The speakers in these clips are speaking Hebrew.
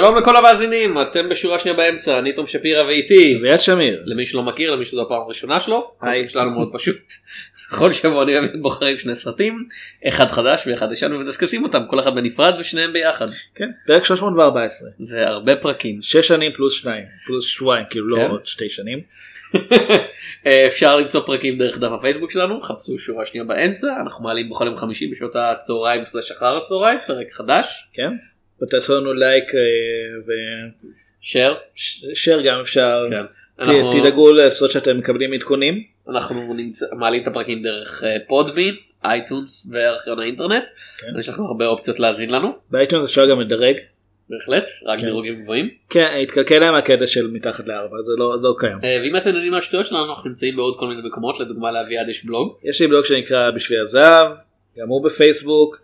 שלום לכל המאזינים אתם בשורה שנייה באמצע אני תום שפירא ואיתי אביעד שמיר. למי שלא מכיר למי שזו הפעם הראשונה שלו היי. שלנו מאוד פשוט. כל שבוע אני ואביעד בוחרים שני סרטים אחד חדש ואחד ישן ומדסקסים אותם כל אחד בנפרד ושניהם ביחד כן. פרק 314. זה הרבה פרקים שש שנים פלוס שניים. פלוס שבועיים כאילו כן. לא עוד שתי שנים. אה, אפשר למצוא פרקים דרך דף הפייסבוק שלנו חפשו שורה שנייה באמצע אנחנו מעלים בכל יום חמישי בשעות הצהריים סלש אחר הצהריים פרק חדש כן. ותעשו לנו לייק אה, share ושייר גם אפשר. כן. אנחנו- תדאגו לעשות שאתם מקבלים עדכונים. אנחנו נמצא, מעלים את הפרקים דרך Podbean iTunes וארכיון האינטרנט כן. יש לכם הרבה אופציות להאזין לנו ב iTunes אפשר גם לדרג. בהחלט רק כן. דירוגים גבוהים כן התקלקל להם הקטע של מתחת לארבע זה לא לא קיים. אה, ואם אתם יודעים מה השטויות שלנו אנחנו נמצאים בעוד כל מיני מקומות לדוגמה לאביעד יש בלוג יש לי בלוג שנקרא בשביל הזהב. גם הוא בפייסבוק.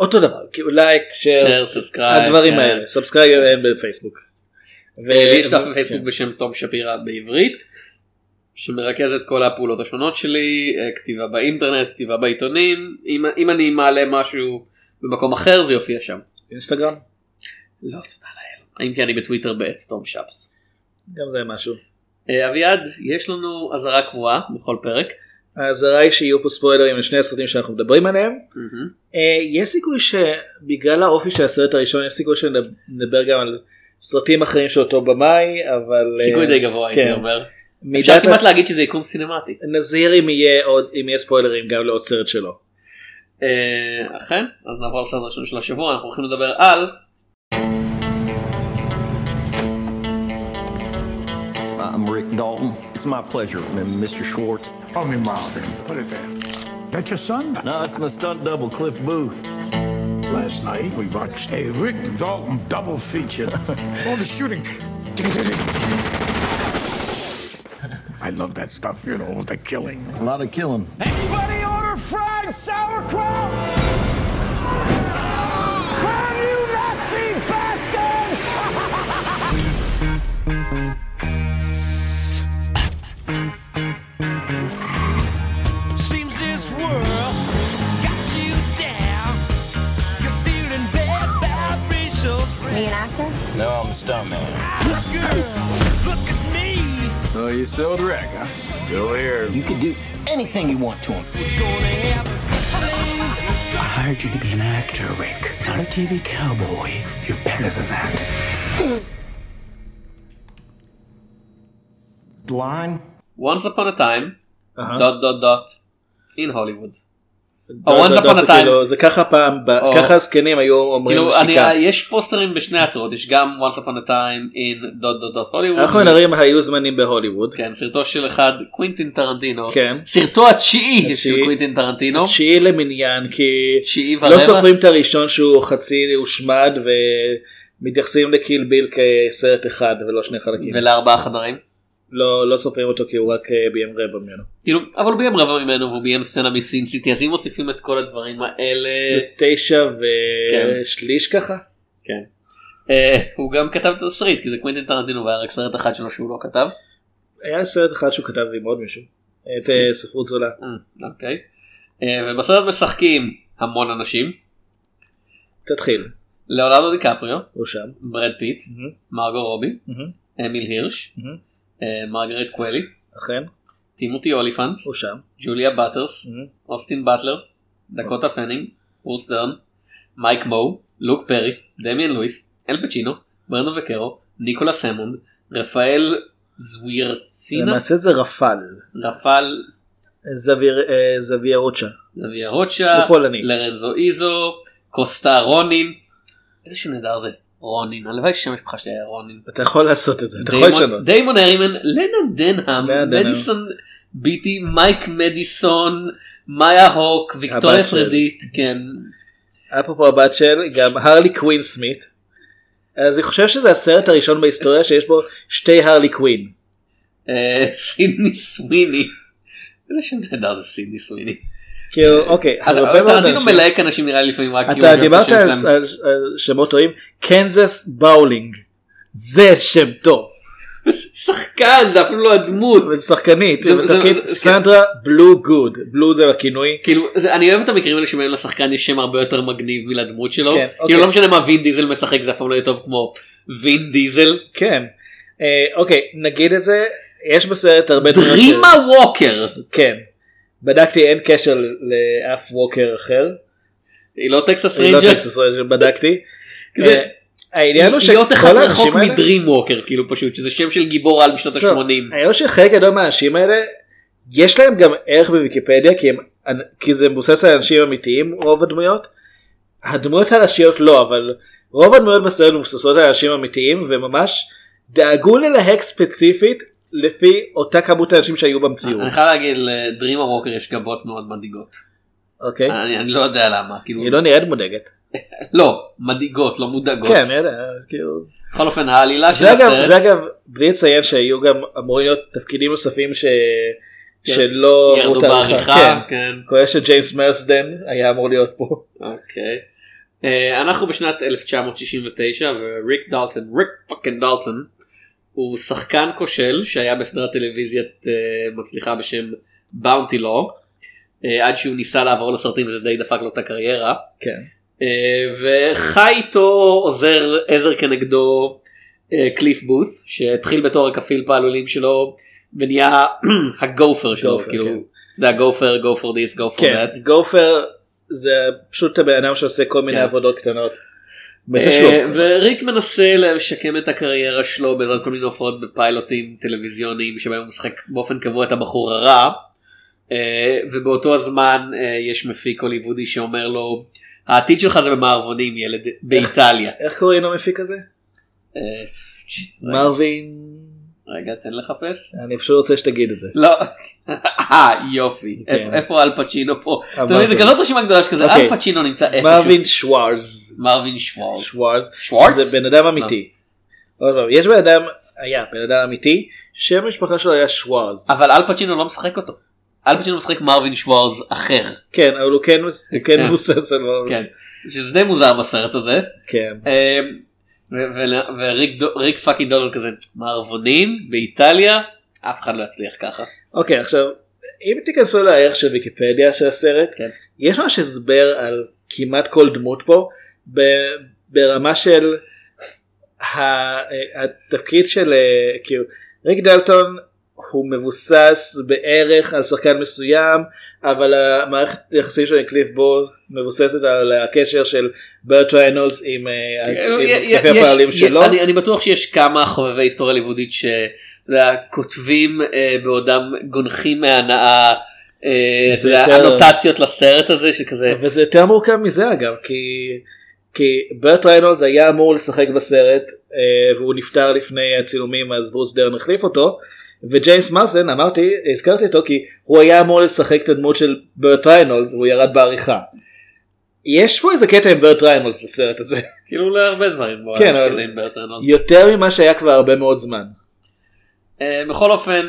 אה, אותו דבר כאילו like share subscribe הדברים האלה subscribe אין בפייסבוק. ו- לי יש דף בפייסבוק כן. בשם תום שפירא בעברית שמרכז את כל הפעולות השונות שלי אה, כתיבה באינטרנט כתיבה בעיתונים אם, אם אני מעלה משהו במקום אחר זה יופיע שם. אינסטגרם לא תודה לאל. אם כי אני בטוויטר ב at תום שפס. גם זה משהו. אה, אביעד יש לנו אזהרה קבועה בכל פרק. האזהרה היא שיהיו פה ספוילרים לשני הסרטים שאנחנו מדברים עליהם. אה, יש סיכוי שבגלל האופי של הסרט הראשון יש סיכוי שנדבר גם על סרטים אחרים של אותו במאי אבל אה, סיכוי די גבוה הייתי כן. אומר. מידת אפשר כמעט הס- להגיד שזה יקום סינמטי. נזהיר אם יהיה עוד אם יהיה ספוילרים גם לעוד סרט שלו. אה, אכן אז נעבור לסרט הראשון של השבוע אנחנו הולכים לדבר על I'm Rick Dalton. It's my pleasure, Mr. Schwartz. Call me Marvin. Put it there. That your son? No, it's my stunt double, Cliff Booth. Last night we watched a Rick Dalton double feature. All the shooting. I love that stuff, you know, the killing. A lot of killing. Anybody order fried sauerkraut? No, I'm a stuntman. Look at me! So you still Drek, huh? Still here. You can do anything you want to him. I hired you to be an actor, Rick, not a TV cowboy. You're better than that. Line. Once upon a time, uh-huh. dot dot dot, in Hollywood. Once upon לא, a זה time. כאילו, זה ככה פעם ככה הזקנים היו אומרים כאילו, שיקה. יש פוסטרים בשני הצורות יש גם once upon a time in דוט דוט דוט הוליווד. אנחנו על היו זמנים בהוליווד. כן סרטו של אחד קווינטין טרנטינו. כן. סרטו התשיעי של. קווינטין טרנטינו. תשיעי למניין כי לא. סופרים את הראשון שהוא חצי הושמד ומתייחסים לקיל ביל כסרט אחד ולא שני חלקים. ולארבעה חדרים. לא לא סופרים אותו כי הוא רק אה, ביים רבע ממנו. כאילו אבל הוא ביים רבע ממנו והוא ביים סצנה מסין סיטי אז אם מוסיפים את כל הדברים האלה. זה תשע כן. ושליש ככה. כן. אה, הוא גם כתב את התסריט כי זה קווינטין טרנטינו והיה רק סרט אחד שלו שהוא לא כתב. היה סרט אחד שהוא כתב עם עוד מישהו. את אה, ספרות זולה. אוקיי. אה, ובסרט משחקים המון אנשים. תתחיל. לאונרדו דיקפריו, הוא שם. ברד פיט, מהמם. מרגו רובי, מהמם. אמיל הירש, מהמם. אה, מרגרט קוולי, אכן. טימותי אוליפנט, הוא שם. ג'וליה באטרס. אוסטין באטלר, דקוטה פנינג, ברוס דרן, מייק מו, לוק פרי, דמיאן לואיס, אל פצ'ינו, ברנדה וקרו, ניקולס המונד, רפאל זווירצינה, למעשה זה רפל. רפאל. זביר- אה, זביה רוצ'ה. זוויה רוטשה, הוא פולני. לורנזה איזו, קוסטה רונין, איזה שם נהדר זה, רונין, הלוואי ששם המשפחה שלי היה רונין. אתה יכול לעשות את זה. אתה יכול לשנות. דיימון הרימן, לנה דנהאם. מדיסון ביטי, מייקי מדיסון, מאיה הוק, ויקטוריה פדרטי, כן. אפרופו הבת של גם הרלי קווין סמית. אז אני חושב שזה הסרט הראשון בהיסטוריה שיש בו שתי הרלי קווין. אה, סידני סוויני. איזה שם נהדר זה סידני סוויני. כאילו אוקיי, הרבה מאוד טרנטינו. מלהק אנשים נראה לי לפעמים רק אתה דיברת על שמות טועים, קנזס באולינג. זה שם טוב. שחקן זה אפילו לא הדמות. וזה שחקנית, זה- זה- בתפקיד זה- סנדרה בלו גוד. בלו זה הכינוי. כאילו זה, אני אוהב את המקרים האלה שבהם לשחקן יש שם הרבה יותר מגניב מלדמות שלו. כן, כאילו אוקיי. לא משנה מה וין דיזל משחק זה אף פעם לא יהיה טוב כמו וין דיזל. כן. אה, אוקיי, נגיד את זה, יש בסרט הרבה ש- דרימה ווקר. כן. בדקתי אין קשר לאף ווקר אחר. היא לא טקסס אני לא ריינג'ר. טקסס ריינג'ר, בדקתי. אה, העניין הוא להיות אחד שכל רחוק האנשים האלה, מדרים ווקר כאילו פשוט שזה שם של גיבור על בשנות So, ה-80. העניין הוא שחלק גדול מהאנשים האלה יש להם גם ערך בוויקיפדיה כי, הם, כי זה מבוסס על אנשים אמיתיים רוב הדמויות. הדמויות הראשיות לא אבל רוב הדמויות בסרט מבוססות על אנשים אמיתיים וממש דאגו ללהק ספציפית לפי אותה כמות האנשים שהיו במציאות. אני חייב להגיד לדרימה ווקר יש גבות מאוד מדאיגות. אוקיי? אני אני לא יודע למה כאילו היא לא נראית מודאגת. לא מדאיגות לא מודאגות. כן, אני יודע, כאילו. בכל אופן העלילה של אגב, הסרט. זה אגב, בלי לציין שהיו גם אמורים להיות תפקידים נוספים ש... שלא ירדו. בעריכה. כן. כולל שג'יימס מרסדן היה אמור להיות פה. אוקיי. אה, אנחנו בשנת 1969 וריק דלטון ריק fucking דלטון הוא שחקן כושל שהיה בסדרת טלוויזיית אה, מצליחה בשם באונטי לו עד שהוא ניסה לעבור לסרטים וזה די דפק לו את הקריירה כן. אה, וחי איתו עוזר עזר כנגדו אה, קליף בות שהתחיל בתור הכפיל פעלולים שלו ונהיה הגופר שלו גופר, כאילו כן. אתה יודע גופר go for this go for כן, that. גופר זה פשוט הבן אדם שעושה כל מיני כן. עבודות קטנות. אה, וריק מנסה לשקם את הקריירה שלו בעזרת כל מיני הופעות בפיילוטים טלוויזיוניים שבהם הוא משחק באופן קבוע את הבחור הרע. אה, ובאותו הזמן אה, יש מפיק הוליוודי שאומר לו העתיד שלך זה במערבונים ילד באיטליה. איך קוראים למפיק הזה? מרווין. רגע תן לחפש. אני פשוט רוצה שתגיד את זה. לא, אה יופי, כן. איפה- איפה אל פצ'ינו פה? מרווין. זה כזאת רשימה גדולה שכזה אוקיי. אל פצ'ינו נמצא איפשהו. מרווין שוורז. מרווין שוורז. שוורז. זה בן אדם אמיתי. עוד פעם, יש בן אדם, היה בן אדם אמיתי, שם המשפחה שלו היה שוורז. אבל אל פצ'ינו לא משחק אותו. אל פצ'ינו משחק מרווין שוורז אחר. כן, אבל הוא כן, כן כן. מבוסס על... כן. שזה די מוזר בסרט הזה. כן. וריק פאקינג דונלד כזה מערבונים באיטליה אף אחד לא יצליח ככה. אוקיי, עכשיו, אם תיכנסו לערך של ויקיפדיה של הסרט, כן. יש ממש הסבר על כמעט כל דמות פה, ברמה של התפקיד של, אה, כאילו, ריק דלטון הוא מבוסס בערך על שחקן מסוים, אבל המערכת היחסים עם קליף בוס מבוססת על הקשר של ברט ריינולדס עם אה, עם יש- כפי הפעלים שלו. אני, אני בטוח שיש כמה חובבי היסטוריה לימודית שכותבים אה, בעודם גונחים מהנאה אה, יותר- אנוטציות לסרט הזה שכזה וזה יותר מורכב מזה אגב כי כי ברט ריינולדס היה אמור לשחק בסרט אה, והוא נפטר לפני הצילומים אז ברוס דרן החליף אותו וג'יימס מרסדן אמרתי הזכרתי אותו כי הוא היה אמור לשחק את הדמות של ברט ריינולדס והוא ירד בעריכה. יש פה איזה קטע עם ברט ריינולדס בסרט הזה כאילו להרבה דברים בעולם כן, אבל-. יותר ממה שהיה כבר הרבה מאוד זמן. אה, בכל אופן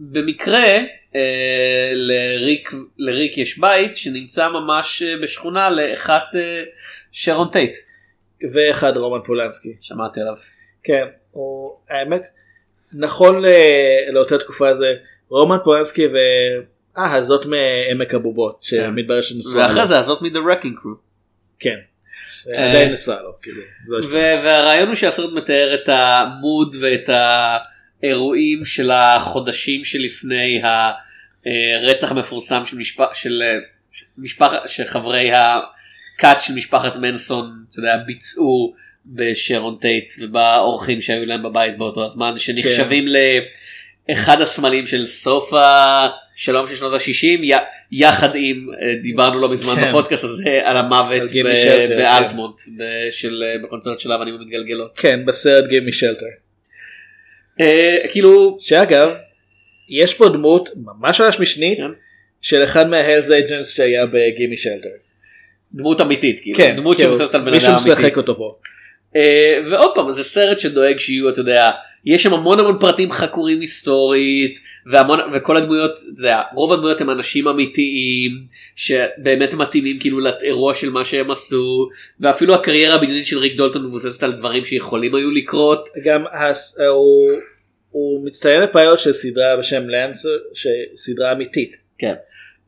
במקרה אה, לריק לריק יש בית שנמצא ממש אה, בשכונה לאחת שרון טייט ואחד רומן פולנסקי. שמעתי עליו. כן, הוא, האמת, נכון לאותה תקופה זה רומן פולנסקי ו... אה, הזאת מעמק הבובות, שמתברר שנשואה ואחרי לו. זה הזאת מ-The Wrecking Crew. כן. אה, עדיין נשואה לו, כאילו. והרעיון הוא שהסרט מתאר את המוד ואת האירועים של החודשים שלפני הרצח המפורסם של, משפ... של, אה. שחברי הכת של משפחת מנסון אתה יודע, ביצעו בשרון טייט ובאורחים שהיו להם בבית באותו הזמן שנחשבים לאחד הסמלים של סוף השלום של שנות ה-60 יחד עם אה, דיברנו לא מזמן כן. בפודקאסט הזה על המוות על ב- שלטר, כן. באלטמונט ב- של אה, בקונצרט של האבנים המתגלגלות. כן, בסרט גימי שלטר. אה, כאילו שאגב, יש פה דמות ממש ממש משנית כן. של אחד מההלס אייג'נס שהיה בגימי שלטר. דמות אמיתית כאילו כן, דמות כאילו, שמבוססת על בן מישהו אדם משחק אמיתי. אותו פה. אה, ועוד פעם זה סרט שדואג שיהיו אתה יודע יש שם המון המון פרטים חקורים היסטורית והמון וכל הדמויות אתה יודע, רוב הדמויות הם אנשים אמיתיים שבאמת מתאימים כאילו לאירוע של מה שהם עשו ואפילו הקריירה הבדיונית של ריק דולטון מבוססת על דברים שיכולים היו לקרות גם הס... הוא, הוא מצטיין לפיילוט של סדרה בשם לנס שסדרה אמיתית. כן.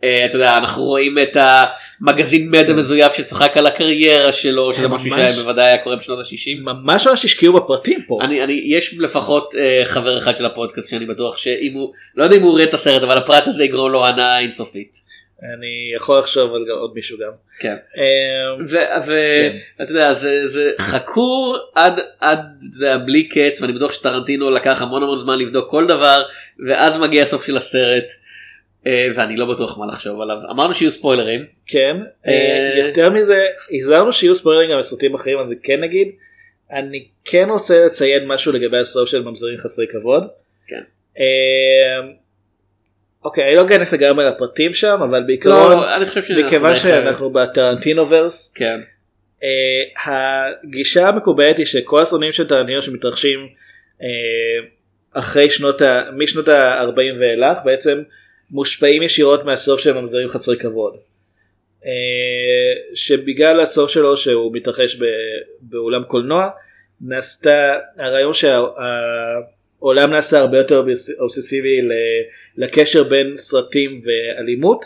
אה, אתה יודע אנחנו רואים את המגזין מד המזויף שצחק על הקריירה שלו שזה משהו ממש. שהיה בוודאי היה קורה בשנות ה-60. ממש ממש השקיעו בפרטים פה. אני, אני, יש לפחות אה, חבר אחד של הפודקאסט שאני בטוח שאם הוא, לא יודע אם הוא יראה את הסרט אבל הפרט הזה יגרום לו הנאה אינסופית. אני יכול לחשוב על עוד מישהו גם. כן. אמ, ואתה כן. יודע זה, זה חקור עד עד בלי קץ ואני בטוח שטרנטינו לקח המון המון זמן לבדוק כל דבר ואז מגיע הסוף של הסרט ואני לא בטוח מה לחשוב עליו אמרנו שיהיו ספוילרים כן, אה, אה, יותר מזה, הזהרנו שיהיו ספוילרים גם בסרטים אחרים, אז כן נגיד. אני כן רוצה לציין משהו לגבי הסוף של ממזרים חסרי כבוד. כן. אה, אוקיי, אני לא אכנס לגמרי לפרטים שם, אבל בעיקרון, לא, מכיוון שאנחנו בטרנטינו ורס, כן אה, הגישה המקובלת היא שכל הסרטים של טרנטינו שמתרחשים אה, אחרי שנות ה... משנות ה-40 ואילך בעצם מושפעים ישירות מהסוף של ממזרים חסרי כבוד. אה, שבגלל הסוף שלו שהוא מתרחש באולם קולנוע נעשתה הרעיון שהעולם נעשה הרבה יותר אובס- אובססיבי לקשר בין סרטים ואלימות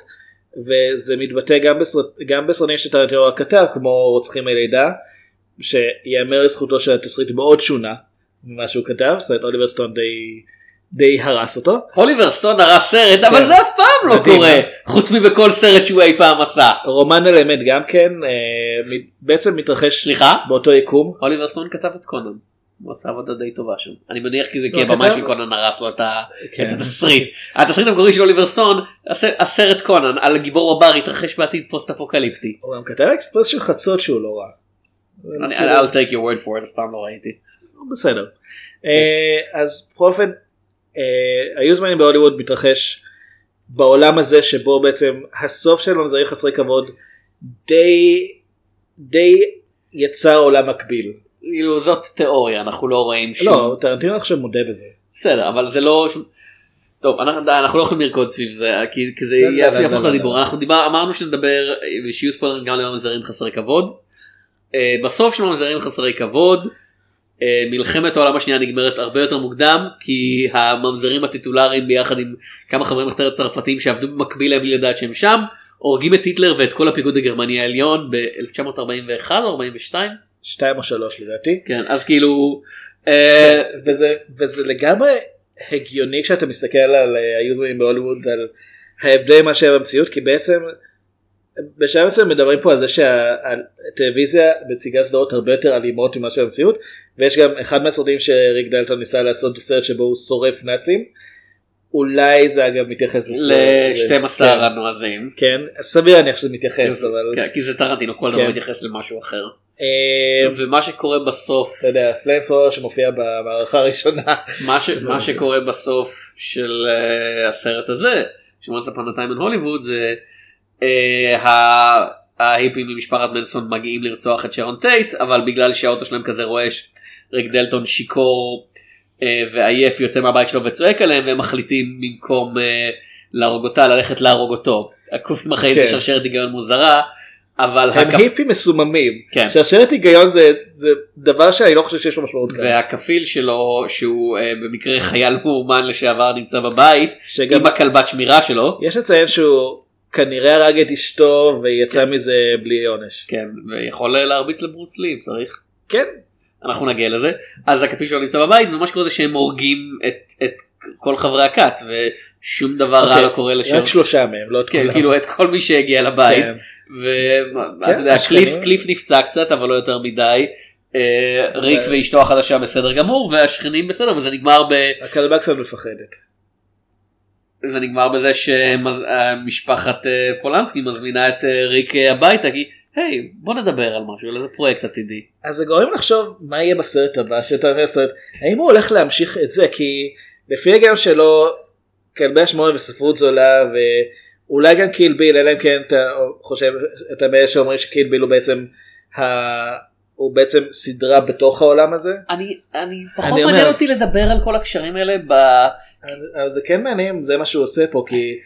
וזה מתבטא גם, בסרט, גם בסרטים של טרנטינו הכתב כמו רוצחים מלידה שיאמר לזכותו שהתסריט מאוד שונה ממה שהוא כתב זאת אומרת סטון די, די הרס אותו. אוליבר סטון הרס סרט אבל כן. זה אף פעם לא מדהים, קורה אה? חוץ מבכל סרט שהוא אי פעם עשה. רומן על אמת גם כן אה, בעצם מתרחש סליחה? באותו יקום. אוליבר סטון כתב את קונן. הוא עשה עבודה די טובה שם. אני מניח כי זה כי לא, הבמאי כתב- של קונן הרס לו את כן. את התסריט. התסריט המקורי של אוליבר סטון הס- הסרט קונאן הגיבור הברברי התרחש בעתיד פוסט אפוקליפטי. הוא גם כתב אקספרס של חצות שהוא לא רע. I'll take your word for it אף פעם לא ראיתי. בסדר. אה, אז בכל אופן היו זמנים בהוליווד מתרחש בעולם הזה שבו בעצם הסוף של ממזרים חסרי כבוד די די יצר עולם מקביל. כאילו זאת תיאוריה אנחנו לא רואים שום. לא טרנטינו עכשיו מודה בזה. בסדר אבל זה לא. טוב אנחנו, אנחנו לא יכולים לרקוד סביב זה כי, כי זה לא, לא, יהפוך לא, לא, לדיבור לא. אנחנו דיבר אמרנו שנדבר ושיהיו ספוילרים גם לממזרים חסרי כבוד. אה, בסוף של ממזרים חסרי כבוד אה, מלחמת העולם השנייה נגמרת הרבה יותר מוקדם כי הממזרים הטיטולריים ביחד עם כמה חברי מחתרת צרפתיים שעבדו במקביל להם בלי לדעת שהם שם הורגים את היטלר ואת כל הפיקוד הגרמני העליון ב-1941 או 42 שתיים או שלוש לדעתי. כן אז כאילו. אה, וזה וזה לגמרי הגיוני כשאתה מסתכל על אה, היו זמנים בהוליווד על ההבדל מה שהיה במציאות כי בעצם בשלב מסוים מדברים פה על זה שהטלוויזיה מציגה סדרות הרבה יותר אלימות ממה שבמציאות ויש גם אחד מהסרטים שריק דלטון ניסה לעשות סרט שבו הוא שורף נאצים. אולי זה אגב מתייחס לסרט- ל-12 כן, הנועזים. כן אז סביר להניח שזה מתייחס אבל כן, כי זה טרנטינו כל כן. דבר מתייחס למשהו אחר. אה, ומה שקורה בסוף אתה יודע flamethrower שמופיע במערכה הראשונה מה, שקורה בסוף של uh, הסרט הזה a time in Hollywood זה ההיפים ממשפחת מנסון מגיעים לרצוח את שרון טייט אבל בגלל שהאוטו שלהם כזה רועש ריק דלטון שיכור uh, ועייף יוצא מהבית שלו וצועק עליהם והם מחליטים במקום uh, להרוג אותה ללכת להרוג אותו. עוקבים אחריי כן. זה שרשרת היגיון מוזרה אבל הם הכפ- היפים מסוממים. כן. שרשרת היגיון זה זה דבר שאני לא חושב שיש לו משמעות כאן. והכפיל שלו שהוא uh, במקרה חייל מאומן לשעבר נמצא בבית שגם עם הכלבת שמירה שלו יש לציין שהוא כנראה הרג את אשתו ויצא מזה בלי עונש. כן ויכול להרביץ לברוס לי אם צריך כן. אנחנו נגיע לזה אז הכפיל שלו נמצא בבית ומה שקורה זה שהם הורגים את, את כל חברי הכת ושום דבר רע אוקיי, לא קורה לשם רק שלושה מהם לא את כן, כולם. כאילו את כל מי שהגיע לבית כן. ואתה כן, יודע. קליף קליף נפצע קצת אבל לא יותר מדי אה, ריק אבל- ואשתו החדשה בסדר גמור והשכנים בסדר וזה נגמר ב... הכלבה קצת מפחדת. זה נגמר בזה שמשפחת אה, פולנסקי מזמינה את אה, ריק אה, הביתה כי היי בוא נדבר על משהו על איזה פרויקט עתידי. אז זה גורם לחשוב מה יהיה בסרט הבא שאתה רואה סרט האם הוא הולך להמשיך את זה כי לפי ההיגיון שלו כלבי השמונה וספרות זולה ואולי גם קיל ביל אלא אם כן אתה חושב אתה מאלה שאומרים שקיל ביל הוא בעצם ה... הוא בעצם סדרה בתוך העולם הזה. אני אני פחות אני אומר, מעניין אז- אותי לדבר על כל הקשרים האלה ב... אבל זה כן מעניין זה מה שהוא עושה פה כי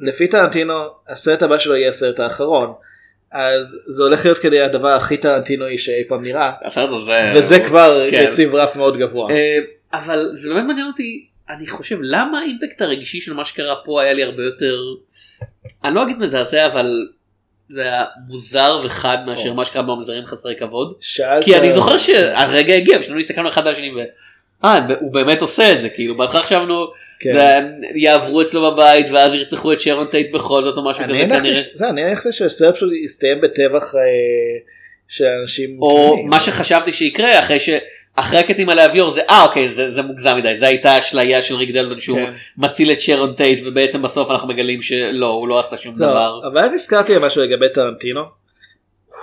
לפי טרנטינו הסרט הבא שלו יהיה הסרט האחרון. אז זה הולך להיות כדי הדבר הכי טרנטינואי שאי פעם נראה הסרט הזה וזה כבר כן. יציב רף מאוד גבוה. אה, אבל זה באמת מעניין אותי אני חושב למה האימפקט הרגשי של מה שקרה פה היה לי הרבה יותר אני לא אגיד מזעזע אבל זה היה מוזר וחד מאשר מה שקרה במזרים חסרי כבוד שאלת כי אני זוכר שהרגע הגיע ושנינו הסתכלנו אחד על השני ו... אה, הוא באמת עושה את זה כאילו בהתחלה חשבנו כן. יעברו אצלו בבית ואז ירצחו את שרון טייט בכל זאת או משהו כזה כנראה זה, אני הנחתי שהסרט פשוט יסתיים בטבח אה, של אנשים או. מה שחשבתי שיקרה אחרי ש... אחרי הקטעים על האביור זה אה אוקיי זה, זה מוגזם מדי זה הייתה אשליה של ריק דלטון שהוא כן. מציל את שרון טייט ובעצם בסוף אנחנו מגלים שלא הוא לא עשה שום זהו, דבר. אבל אז הזכרתי משהו לגבי טרנטינו.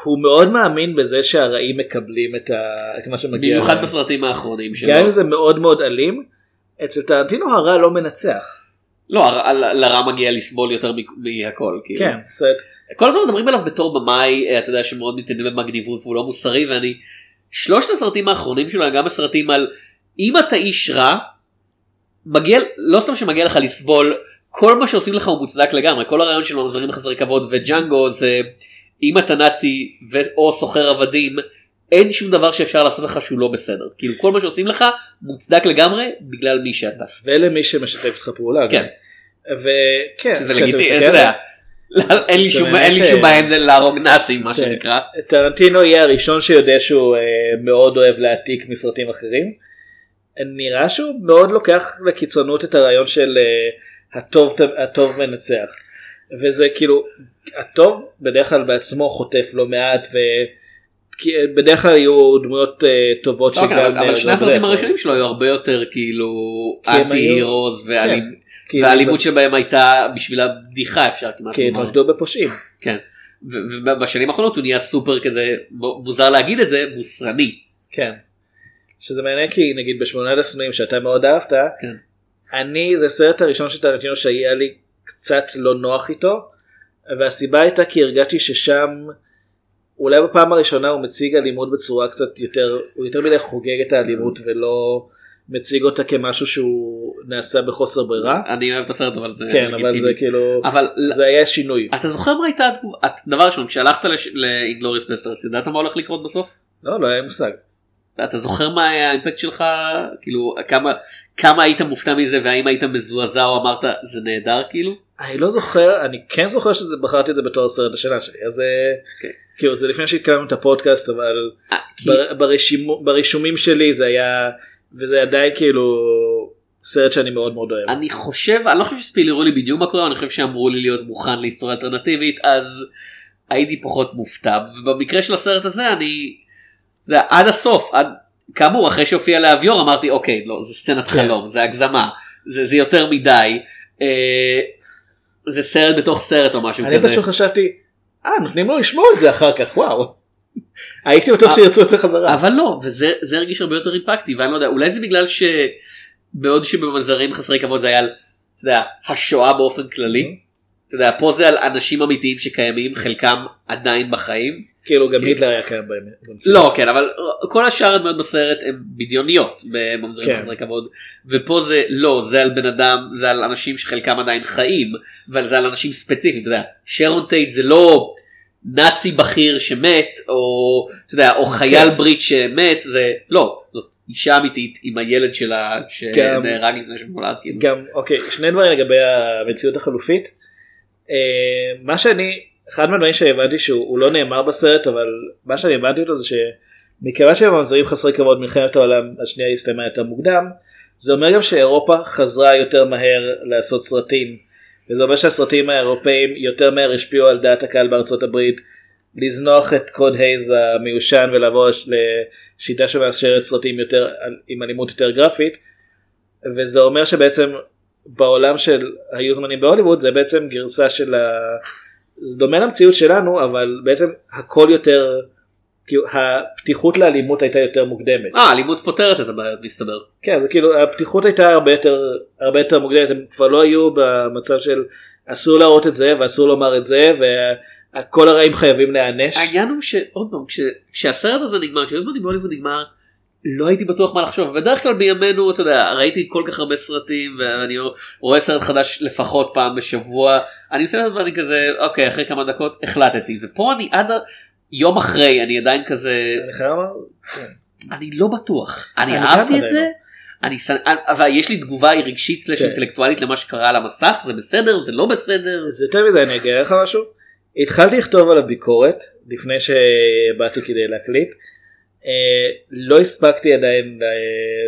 הוא מאוד מאמין בזה שהרעים מקבלים את, ה... את מה שמגיע במיוחד להם. בסרטים האחרונים שלו. גם אם זה מאוד מאוד אלים. אצל טרנטינו הרע לא מנצח. לא הר- ל- לרע מגיע לסבול יותר מהכל. כאילו. כן, זאת כל הזמן מדברים עליו בתור במאי אה, אתה יודע שמאוד מתעניין במגניבות והוא לא מוסרי ואני שלושת הסרטים האחרונים שלו גם הסרטים על אם אתה איש רע מגיע לא סתם שמגיע לך לסבול כל מה שעושים לך הוא מוצדק לגמרי כל הרעיון של ממזרים חסרי כבוד וג'אנגו זה אם אתה נאצי ו- או סוחר עבדים אין שום דבר שאפשר לעשות לך שהוא לא בסדר כאילו כל מה שעושים לך מוצדק לגמרי בגלל מי שאתה. ולמי שמשתף איתך פעולה. כן. וכן. שזה לגיטימי, אתה יודע. אין לי שום- באמת אין לי ש- שום בעיה עם זה להרוג נאצים מה כן. שנקרא. טרנטינו יהיה הראשון שיודע שהוא אה, מאוד אוהב להעתיק מסרטים אחרים. נראה שהוא מאוד לוקח לקיצונות את הרעיון של אה, הטוב, הטוב מנצח. וזה כאילו הטוב בדרך כלל בעצמו חוטף לא מעט ובדרך כלל היו דמויות אה, טובות לא, אבל- אה, שני לא הסרטים הראשונים שלו היו הרבה יותר כאילו אנטי הירוז ואלים- והאלימות שבהם הייתה בשביל הבדיחה אפשר כמעט לומר. התמקדו בפושעים. כן. ובשנים האחרונות הוא נהיה סופר כזה מוזר להגיד את זה מוסרני. כן. שזה מעניין כי נגיד בשמונת הסנויים שאתה מאוד אהבת, כן. אני זה הסרט הראשון של טרנטינו שהיה לי קצת לא נוח איתו, והסיבה הייתה כי הרגשתי ששם אולי בפעם הראשונה הוא מציג אלימות בצורה קצת יותר, הוא יותר מדי חוגג את האלימות ולא מציג אותה כמשהו שהוא נעשה בחוסר ברירה. אני אוהב את הסרט אבל זה כן, אבל. זה כאילו, אבל זה היה שינוי. אתה זוכר מה הייתה התגובה? דבר ראשון כשהלכת לאינגלוריס בסטרס ידעת מה הולך לקרות בסוף? לא, לא היה מושג. אתה זוכר מה היה האימפקט שלך כאילו כמה כמה היית מופתע מזה והאם היית מזועזע או אמרת זה נהדר כאילו? אני לא זוכר, אני כן זוכר שבחרתי את זה בתור הסרט השנה שלי, אז זה, כן. כאילו זה לפני שהתקדמנו את הפודקאסט, אבל אה, כי- בר- ברשימו- ברישומים שלי זה היה, וזה עדיין כאילו סרט שאני מאוד מאוד אוהב. אני חושב אני לא חושב שספילרו לי בדיוק מה קורה אני חושב שאמרו לי להיות מוכן להיסטוריה אלטרנטיבית אז הייתי פחות מופתע ובמקרה של הסרט הזה אני זה עד הסוף עד כאמור אחרי שהופיע לאביור אמרתי אוקיי לא זה סצנת כן. חלום זה הגזמה זה, זה יותר מדי אה, זה סרט בתוך סרט או משהו אני כזה. פשוט חשבתי, אה נותנים לו לשמוע את זה אחר כך, וואו. הייתי בטוח שירצו את זה חזרה. אבל לא וזה זה הרגיש הרבה יותר אימפקטי ואני לא יודע אולי זה בגלל שבעוד שבמזרים חסרי כבוד זה היה על אתה יודע, השואה באופן כללי. אתה יודע פה זה על אנשים אמיתיים שקיימים חלקם עדיין בחיים. כאילו גם כן. היטלר היה קיים. במציאות. לא כן אבל כל השאר הדמויות בסרט הם בדיוניות בממזרים כן. חסרי כבוד ופה זה לא זה על בן אדם זה על אנשים שחלקם עדיין חיים אבל זה על אנשים ספציפיים אתה יודע שרון טייט זה לא נאצי בכיר שמת או אתה יודע או חייל כן. ברית שמת זה לא זאת אישה אמיתית עם הילד שלה שנהרג לפני שהוא נולד כאילו. גם אוקיי שני דברים לגבי המציאות החלופית. אה, מה שאני אחד מהדברים שהבנתי שהוא הוא לא נאמר בסרט אבל מה שאני הבנתי אותו זה שמכיוון שבממזרים חסרי כבוד מלחמת העולם השנייה הסתיימה יותר מוקדם זה אומר גם שאירופה חזרה יותר מהר לעשות סרטים וזה אומר שהסרטים האירופאים יותר מהר השפיעו על דעת הקהל בארצות הברית לזנוח את קוד הייז המיושן ולעבור לש- לשיטה שמאפשרת סרטים יותר עם אלימות יותר גרפית וזה אומר שבעצם בעולם של היו זמנים בהוליווד זה בעצם גרסה של ה... זה דומה למציאות שלנו אבל בעצם הכל יותר כאילו הפתיחות לאלימות הייתה יותר מוקדמת. אה, אלימות פותרת את הבעיות מסתבר. כן זה כאילו הפתיחות הייתה הרבה יותר הרבה יותר מוקדמת הם כבר לא היו במצב של אסור להראות את זה ואסור לומר את זה וכל הרעים חייבים להיענש. העניין הוא שעוד פעם כש, כשהסרט הזה נגמר כשיוזמני בהוליווד נגמר לא הייתי בטוח מה לחשוב בדרך כלל בימינו אתה יודע ראיתי כל כך הרבה סרטים ואני רואה סרט חדש לפחות פעם בשבוע אני עושה את זה ואני כזה אוקיי אחרי כמה דקות החלטתי ופה אני עד יום אחרי אני עדיין כזה אני חייב אני לא בטוח אני אהבתי את זה. אני שנ- אבל יש לי תגובה רגשית סלש כן. אינטלקטואלית למה שקרה על המסך זה בסדר זה לא בסדר אז יותר מזה אני אגיד לך משהו. התחלתי לכתוב על הביקורת לפני שבאתי כדי להקליט. אה, לא הספקתי עדיין אה,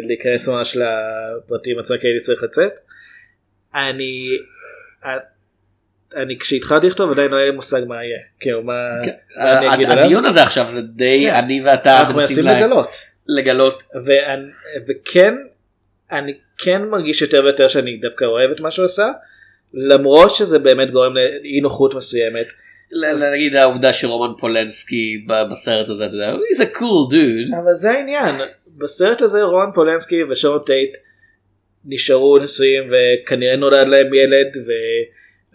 להיכנס ממש לפרטים עצמם כי הייתי צריך לצאת. אני אה, אני כשהתחלתי לכתוב עדיין לא היה לי מושג מה יהיה. כאילו מה מה אני אגיד עליו. הדיון הזה עכשיו זה די כן. אני ואתה אנחנו מנסים לגלות. לגלות וכן אני כן מרגיש יותר ויותר שאני דווקא אוהב את מה שהוא עשה למרות שזה באמת גורם לאי נוחות מסוימת. ל- נגיד העובדה שרומן פולנסקי בסרט הזה אתה יודע he's a cool dude אבל זה העניין בסרט הזה רון פולנסקי ושרון טייט נשארו נשואים וכנראה נולד להם ילד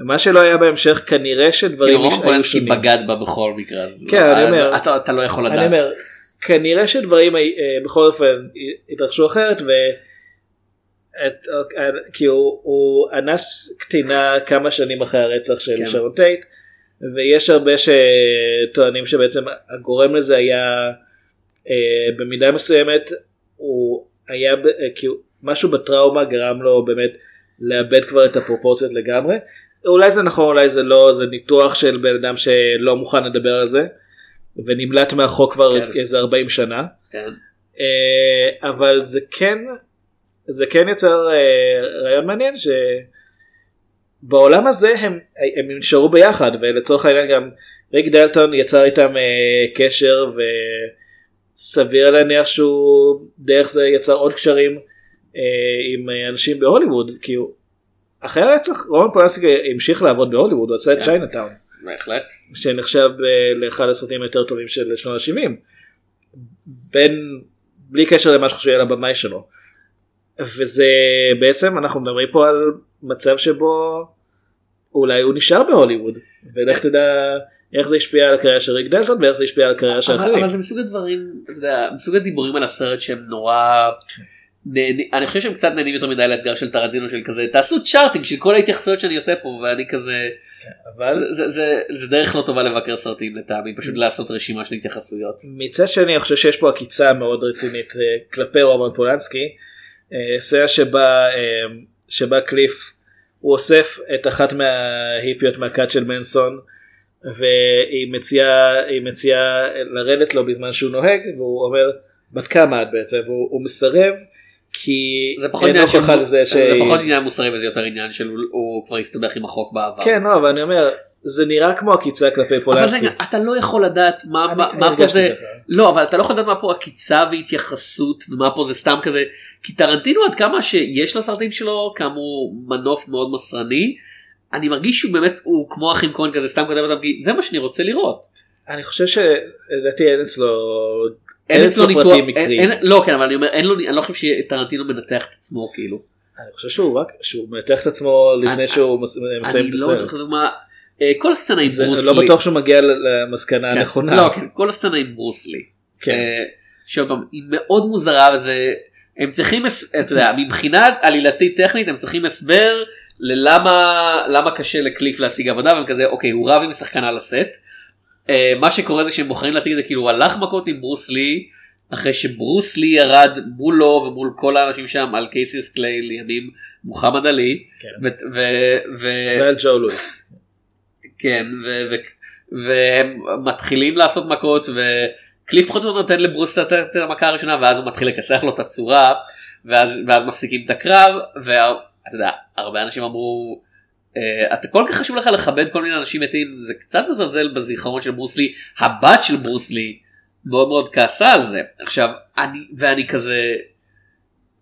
ומה שלא היה בהמשך כנראה שדברים כאילו, רומן היו פולנסקי שונים. בגד בה בכל מקרה אז כן, אני אומר- אתה אתה לא יכול אני לדעת אומר כנראה שדברים אה, בכל אופן התרחשו אחרת ו... את, אה, כי הוא, הוא אנס קטינה כמה שנים אחרי הרצח של כן. שרון טייט ויש הרבה שטוענים שבעצם הגורם לזה היה אה, במידה מסוימת הוא היה אה, כאילו משהו בטראומה גרם לו באמת לאבד כבר את הפרופורציות לגמרי אולי זה נכון אולי זה לא זה ניתוח של בן אדם שלא מוכן לדבר על זה ונמלט מהחוק כבר כן. איזה 40 שנה כן. אה, אבל זה כן זה כן יוצר אה, רעיון מעניין שבעולם הזה הם, הם נשארו ביחד ולצורך העניין גם ריק דלטון יצר איתם אה, קשר וסביר להניח שהוא דרך זה יצר עוד קשרים אה, עם אנשים בהוליווד כי הוא אחרי הרצח רומן פולנסקי המשיך לעבוד בהוליווד הוא עשה את כן. צ'יינאטאון. בהחלט. שנחשב אה, לאחד הסרטים היותר טובים של שנות ה-70. בין בלי קשר למה שחושבים על הבמאי שלו. וזה בעצם אנחנו מדברים פה על מצב שבו אולי הוא נשאר בהוליווד ולך תדע איך זה השפיע על הקריירה של ריק דלטון ואיך זה השפיע על הקריירה של אחרים. אבל זה מסוג הדברים אתה יודע מסוג הדיבורים על הסרט שהם נורא נהנים, אני חושב שהם קצת נהנים יותר מדי לאתגר של טרנטינו של כזה תעשו צ'ארטינג של כל ההתייחסויות שאני עושה פה ואני כזה אבל זה, זה, זה דרך לא טובה לבקר סרטים לטעמי פשוט לעשות רשימה של התייחסויות. מצד שני אני חושב שיש פה עקיצה מאוד רצינית אה, כלפי רומן פולנסקי. אה, סצנה שבה אה, שבה קליף הוא אוסף את אחת מההיפיות מהכת של מנסון והיא מציעה מציעה לרדת לו בזמן שהוא נוהג והוא אומר בת כמה את בעצם והוא הוא מסרב כי זה פחות עניין של לזה ש... זה פחות עניין מוסרי וזה יותר עניין של הוא, כבר הסתבך עם החוק בעבר. כן לא אבל אני אומר זה נראה כמו עקיצה כלפי אבל פולנסקי. רגע אתה לא יכול לדעת מה, אני- מה, אני מה פה זה ככה. לא אבל אתה לא יכול לדעת מה פה עקיצה והתייחסות ומה פה זה סתם כזה כי טרנטינו עד כמה שיש לסרטים שלו כאמור מנוף מאוד מסרני אני מרגיש שהוא באמת הוא כמו אחים כהן כזה סתם כותב אותם כי זה מה שאני רוצה לראות. אני חושב שלדעתי אין אצלו אין אצלו ניתוח, לא כן אבל אני אומר אין לו אני לא חושב שטרנטינו מנתח את עצמו כאילו. אני חושב שהוא רק שהוא מנתח את עצמו לפני אני- שהוא מס- מסיים אני את לא הסרט. לדוגמה, אה, כל הסצנה עם זה ברוס לא. בטוח שהוא מגיע למסקנה כן, הנכונה. לא, כן, כל הסצנה עם ברוס לי. כן. אה, שעוד פעם, היא מאוד מוזרה וזה, הם צריכים, אתה יודע, מבחינה עלילתית טכנית הם צריכים הסבר ללמה למה קשה לקליף להשיג עבודה והם כזה אוקיי הוא רב עם שחקן על הסט. אה, מה שקורה זה שהם בוחרים להציג את זה כאילו הוא הלך מכות עם ברוס לי אחרי שברוס לי ירד מולו ומול כל האנשים שם על קייסיס קליי לימים מוחמד עלי. כן. ו- ו- ו- ועל ג'ו לואיס. כן, והם מתחילים לעשות מכות וקליף פחות או יותר נותן לברוס את את המכה הראשונה ואז הוא מתחיל לכסח לו את הצורה ואז, ואז מפסיקים את הקרב ואתה יודע הרבה אנשים אמרו "אה, אתה כל כך חשוב לך לכבד כל מיני אנשים מתים זה קצת מזלזל בזיכרון של ברוסלי הבת של ברוסלי מאוד מאוד כעסה על זה עכשיו אני ואני כזה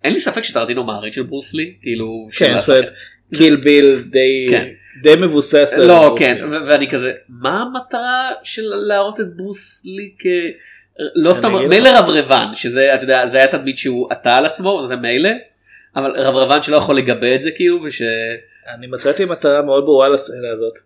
אין לי ספק שטרנטינו מעריץ של ברוסלי כאילו כן, זאת אומרת, קיל ביל די כן. די מבוסס. על לא ברוס כן. ו- ואני כזה מה המטרה של להראות את ברוס לי לא סתם. מילא רברבן שזה אתה יודע זה היה תדמית שהוא עטה על עצמו זה מילא אבל רברבן שלא יכול לגבה את זה כאילו וש... אני מצאתי מטרה מאוד ברורה לסצנה הזאת.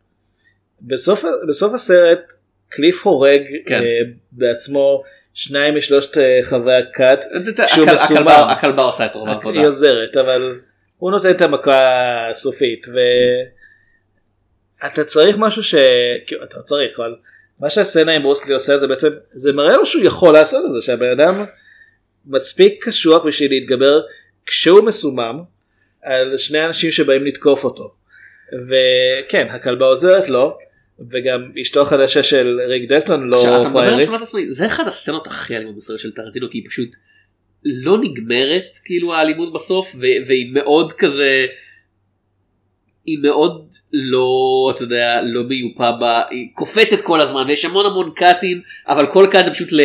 בסוף, בסוף הסרט קליף הורג כן. אה, בעצמו שניים משלושת אה, חברי הכת כשהוא הכל- מסומם. הכלבה- הכלבה עושה את רוב העבודה. היא עוזרת אבל הוא נותן את המכה הסופית ואתה צריך משהו ש... כאילו, אתה לא צריך אבל מה שהסצנה עם ברוסלי עושה זה בעצם זה מראה לו שהוא יכול לעשות את זה שהבן אדם מספיק קשוח בשביל להתגבר כשהוא מסומם על שני אנשים שבאים לתקוף אותו. וכן הכלבה עוזרת לו וגם אשתו החדשה של ריק דלטון עכשיו, לא אתה מדבר על פריירית. זה אחד הסצנות הכי אלימות בסרט של טרנטינו כי היא פשוט לא נגמרת כאילו האלימות בסוף והיא מאוד כזה היא מאוד לא אתה יודע לא מיופה בה היא קופצת כל הזמן ויש המון המון קאטים אבל כל קאט זה פשוט ל...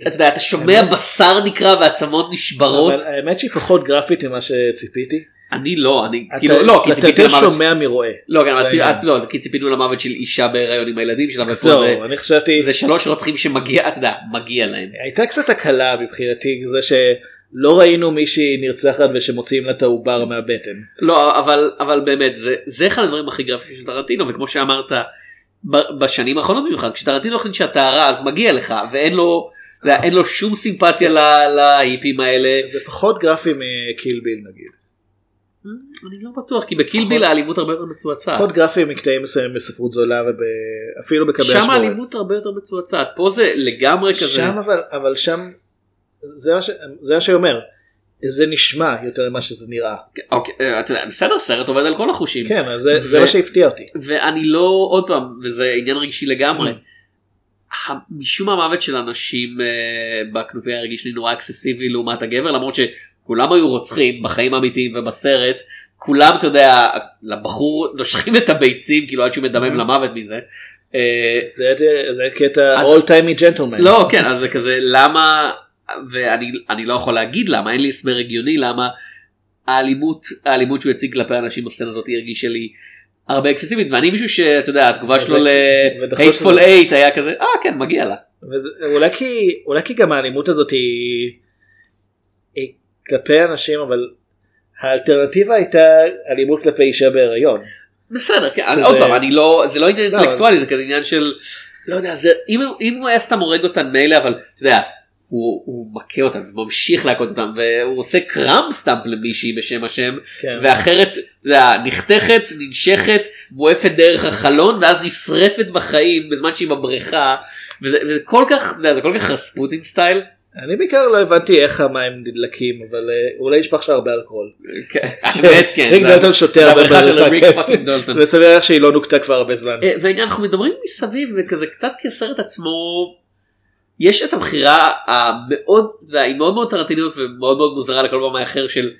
אתה יודע אתה שומע בשר נקרע ועצמות נשברות האמת שהיא פחות גרפית ממה שציפיתי. אני לא אני אתה- כאילו לא כי אתה ציפיתי יותר למוות שומע מרואה. לא כן אבל זה ציפ- העניין. לא זה כי ציפינו למוות של אישה בהיריון עם הילדים שלה ופה זה אני חשבתי זה שלוש רוצחים שמגיע אתה יודע מגיע להם. הייתה קצת הקלה מבחינתי זה שלא ראינו מישהי נרצחת ושמוציאים לה את העובר מהבטן. לא אבל אבל באמת זה זה אחד הדברים הכי גרפיים של טרנטינו וכמו שאמרת בשנים האחרונות במיוחד כשטרנטינו החליט שאתה רע אז מגיע לך ואין לו אתה אין לו שום סימפתיה להיפים האלה. זה פחות גרפי מקיל ביל נגיד. אני לא בטוח כי בקילביל האלימות הרבה יותר מצועצעת. פחות גרפי מקטעים מסוימים בספרות זולה ואפילו שם השמורת. האלימות הרבה יותר מצועצעת פה זה לגמרי כזה. שם אבל אבל שם זה מה ש- זה נשמע יותר ממה שזה נראה. אוקיי, אה, אתה יודע, בסדר סרט עובד על כל החושים. כן זה מה שהפתיע אותי. ואני לא עוד פעם וזה עניין רגשי לגמרי. ה- משום המוות של אנשים אה, בכנופיה הרגיש לי נורא אקססיבי לעומת הגבר למרות שכולם היו רוצחים בחיים האמיתיים ובסרט כולם אתה יודע לבחור נושכים את הביצים כאילו עד שהוא מדמם למוות מזה. אה, זה זה קטע all timey gentleman. לא כן אז זה כזה למה ואני אני לא יכול להגיד למה אין לי הסבר הגיוני למה האלימות האלימות שהוא הציג כלפי אנשים בסצנה הזאת הרגישה לי הרבה אקססיבית ואני מישהו שאתה יודע התגובה שלו ל-hateful שזה- 8 היה כזה אה כן מגיע לה. וזה, אולי כי אולי כי גם האלימות הזאת היא כלפי אנשים אבל האלטרנטיבה הייתה אלימות כלפי אישה בהיריון. בסדר כן שזה- עוד פעם אני לא זה לא עניין לא, אינטלקטואלי זה כזה עניין של לא יודע זה אם אם הוא היה סתם הורג אותן מילא אבל אתה יודע. הוא, הוא מכה אותם וממשיך להכות אותם והוא עושה קראם סטאמפ למישהי בשם השם כן. ואחרת אתה יודע, נחתכת ננשכת מועפת דרך החלון ואז נשרפת בחיים בזמן שהיא בבריכה וזה, וזה כל כך אתה יודע, זה כל כך רספוטין סטייל. אני בעיקר לא הבנתי איך המים נדלקים אבל אה, אולי יש לך הרבה אלכוהול. כן, האמת כן. ריק דלטון שותה הרבה כן. דלטון. וסביר לך שהיא לא נוקתה כבר הרבה זמן. אה, אנחנו מדברים מסביב וכזה קצת כי הסרט עצמו יש את הבחירה המאוד היא מאוד מאוד טרנטיניות ומאוד מאוד מוזרה לכל במאי אחר של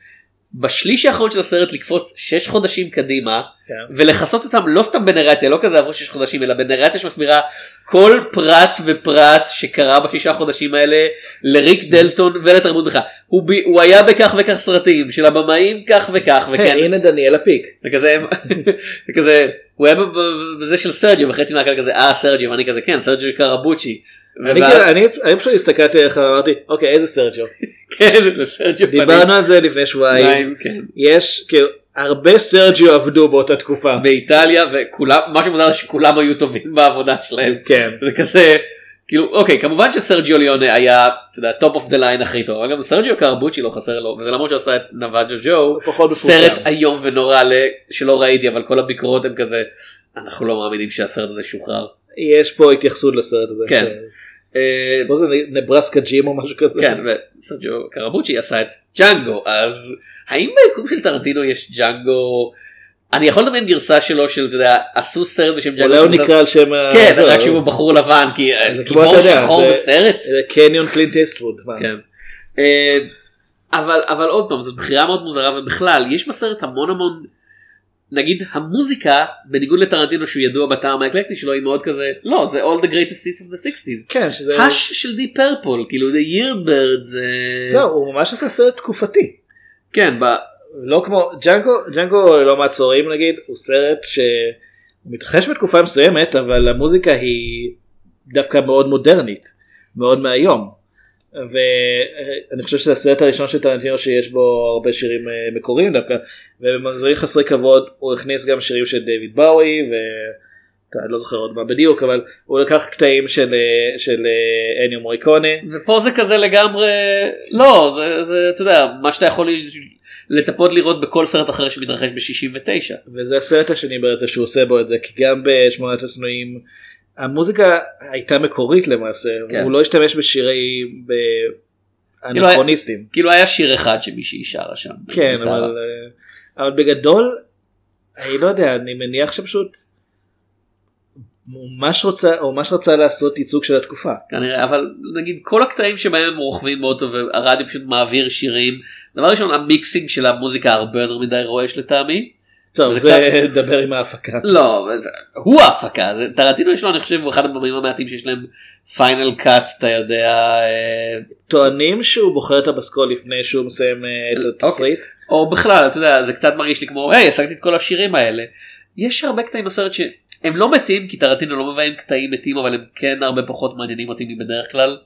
בשליש האחרון של הסרט לקפוץ 6 חודשים קדימה כן. ולכסות אותם לא סתם בנרציה לא כזה עברו 6 חודשים אלא בנרציה שמסבירה כל פרט ופרט שקרה בשישה חודשים האלה לריק דלטון ולתרבות בכלל הוא, ב- הוא היה בכך וכך סרטים של הבמאים כך וכך וכן היי, הנה דניאל הפיק. וכזה וכזה הוא היה בזה של סרג'יו וחצי מהקהל כזה אה סרג'יו ואני כזה כן סרג'יו קרבוצ'י. אני כאילו- אני פשוט הסתכלתי עליך ואמרתי אוקיי איזה סרג'ו. כן לסרג'יו פנים. דיברנו על זה לפני שבועיים. כן. יש כאילו הרבה סרג'יו עבדו באותה תקופה. באיטליה וכולם מה שמוזר שכולם היו טובים בעבודה שלהם. כן. זה כזה כאילו אוקיי כמובן שסרג'יו ליונה היה אתה יודע top of the line הכי טוב אבל גם סרג'יו קרבוצ'י לא חסר לו וזה למרות שהוא עשה את נוואג'ו ג'ו. סרט איום ונורא שלא ראיתי אבל כל הביקורות הם כזה אנחנו לא מאמינים שהסרט הזה שוחרר. יש פה התייחסות לסרט הזה. כן. אה, פה זה נברסקה ג'ים או משהו כזה. כן וסרג'יו קרבוצ'י עשה את ג'אנגו אז האם ביקום של טרנטינו יש ג'אנגו אני יכול לדמיין גרסה שלו של אתה יודע עשו סרט בשם ג'אנגו. אולי הוא נקרא על שם ה... כן רק שהוא בחור לבן כי אה, גיבור שחור בסרט. קניון קלינט איסטווד. מה? כן. אה, אבל אבל עוד פעם זאת בחירה מאוד מוזרה ובכלל יש בסרט המון המון נגיד המוזיקה בניגוד לטרנטינו שהוא ידוע בטעם האקלקטי שלו היא מאוד כזה לא זה all the greatest hits of the 60's. כן שזה... הש של די פרפול כאילו the year bird זה זהו הוא ממש עשה סרט תקופתי. כן ב... לא כמו ג'אנגו ג'אנגו לא מעצורים נגיד הוא סרט שהוא מתרחש בתקופה מסוימת אבל המוזיקה היא דווקא מאוד מודרנית. מאוד מהיום. ואני חושב שזה הסרט הראשון של טרנטינו שיש בו הרבה שירים אה, מקוריים דווקא ובמנזרים חסרי כבוד הוא הכניס גם שירים של דיוויד באוי ואני לא זוכר עוד מה בדיוק אבל הוא לקח קטעים של אה, של אה, אניו מוריקונה ופה זה כזה לגמרי לא זה, זה אתה יודע מה שאתה יכול לצפות לראות בכל סרט אחר שמתרחש ב-69. וזה הסרט השני ברצף שהוא עושה בו את זה כי גם בשמונת השנואים המוזיקה הייתה מקורית למעשה כן. הוא לא השתמש בשירי ב... כאילו אנכרוניסטים כאילו היה שיר אחד שמישהי שרה שם. כן. אבל אה, אבל בגדול אני לא יודע אני מניח שפשוט ממש רוצה הוא ממש רצה לעשות ייצוג של התקופה כנראה אבל נגיד כל הקטעים שבהם הם רוכבים באוטו והרדיו פשוט מעביר שירים דבר ראשון המיקסינג של המוזיקה הרבה יותר מדי רועש לטעמי. טוב זה דבר עם ההפקה לא הוא ההפקה טרנטינו יש לו אני חושב הוא אחד הבמאים המעטים שיש להם final cut אתה יודע אה, טוענים שהוא בוחר את הפסקול לפני שהוא מסיים אה, את אוקיי. התסריט או בכלל אתה יודע זה קצת מרגיש לי כמו היי השגתי את כל השירים האלה. יש הרבה קטעים בסרט שהם לא מתים כי טרנטינו לא מביים קטעים מתים אבל הם כן הרבה פחות מעניינים אותי מבדרך כלל.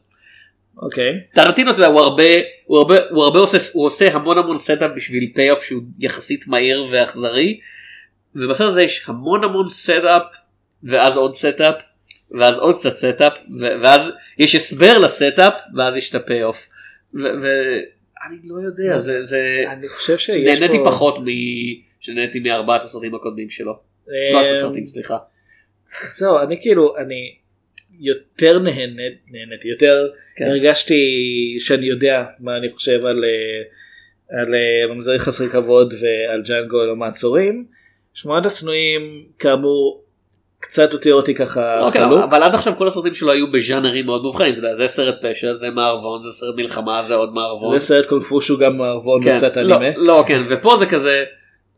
אוקיי טרנטינו אתה יודע הוא הרבה הוא הרבה הוא הרבה עושה הוא עושה המון המון setup בשביל payoff שהוא יחסית מהיר ואכזרי. ובסרט הזה יש המון המון setup ואז עוד setup ואז עוד קצת setup ואז יש הסבר ל setup ואז יש את ה payoff. ואני לא יודע זה זה אני חושב שיש נהניתי פה- פחות מ... שנהניתי מארבעת הסרטים הקודמים שלו. אה, שלושת הסרטים סליחה. זהו אני כאילו אני יותר נהנית נהניתי יותר כן. הרגשתי שאני יודע מה אני חושב על אה, על אה, ממזרי חסרי כבוד ועל ג'אנגו לא מעצורים. שמונת השנואים כאמור קצת הותיר אותי ככה אוקיי, חלוק. אבל עד עכשיו כל הסרטים שלו היו בז'אנרים מאוד מובחנים, זה סרט פשע, זה מערבון, זה סרט מלחמה, זה עוד מערבון. זה סרט קונג פו שהוא גם מערבון כן, וקצת לא, אנימה. לא, כן, ופה זה כזה,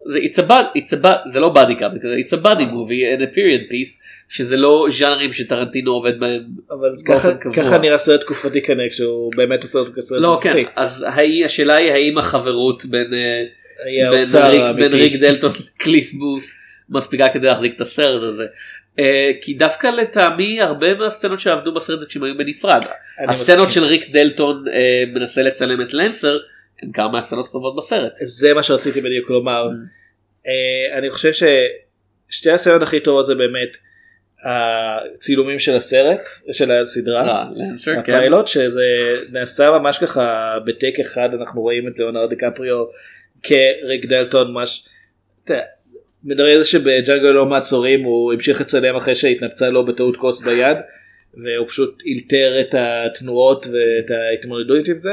זה it's a bad, it's a bad, זה לא בדי קאפ, זה כזה it's a body movie and a period piece, שזה לא ז'אנרים שטרנטינו עובד בהם. אבל ככה-. ככה נראה סרט תקופתי כנראה כשהוא באמת עושה אותו כסרט לא, כן, תקופתי. אז האי- השאלה היא האם החברות בין אה, בין ריק- בין. ריק דלטון לקליף בוס מספיקה כדי להחזיק את הסרט הזה. אה, כי דווקא לטעמי הרבה מהסצנות שעבדו בסרט זה כשהם היו בנפרד. הסצנות מסכים. של ריק דלטון אה, מנסה לצלם את לנסר כמה מהסצנות הטובות בסרט. זה מה שרציתי בדיוק לומר. Mm. אה, אני חושב ששתי הסצנות הכי טובות זה באמת הצילומים של הסרט של הסדרה. אה, כן. הפיילוט שזה נעשה ממש ככה בטייק אחד אנחנו רואים את ליאונרד דיקפריו כריק דלטון יודע, מדבר על זה שבג'אנגל לא מעצורים הוא המשיך לצלם אחרי שהתנפצה לו בטעות כוס ביד והוא פשוט אילתר את התנועות ואת ההתמודדות עם זה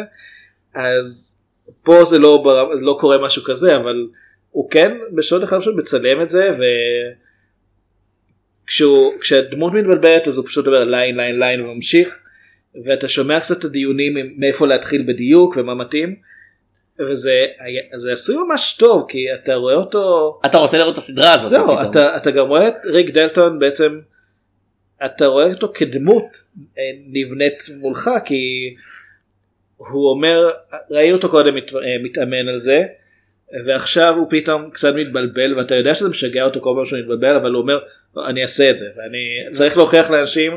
אז פה זה לא, לא קורה משהו כזה אבל הוא כן בשעות אחד פשוט מצלם את זה וכשהוא כשהדמות מתבלבלת אז הוא פשוט אומר line line line וממשיך ואתה שומע קצת את הדיונים מאיפה להתחיל בדיוק ומה מתאים וזה זה עשוי ממש טוב כי אתה רואה אותו אתה רוצה לראות את הסדרה הזאת. זהו. אתה, אתה גם רואה את ריק דלטון בעצם אתה רואה אותו כדמות אה, נבנית מולך כי הוא אומר ראינו אותו קודם מת, אה, מתאמן על זה ועכשיו הוא פתאום קצת מתבלבל ואתה יודע שזה משגע אותו כל פעם שהוא מתבלבל אבל הוא אומר "לא, אני אעשה את זה ואני צריך להוכיח לאנשים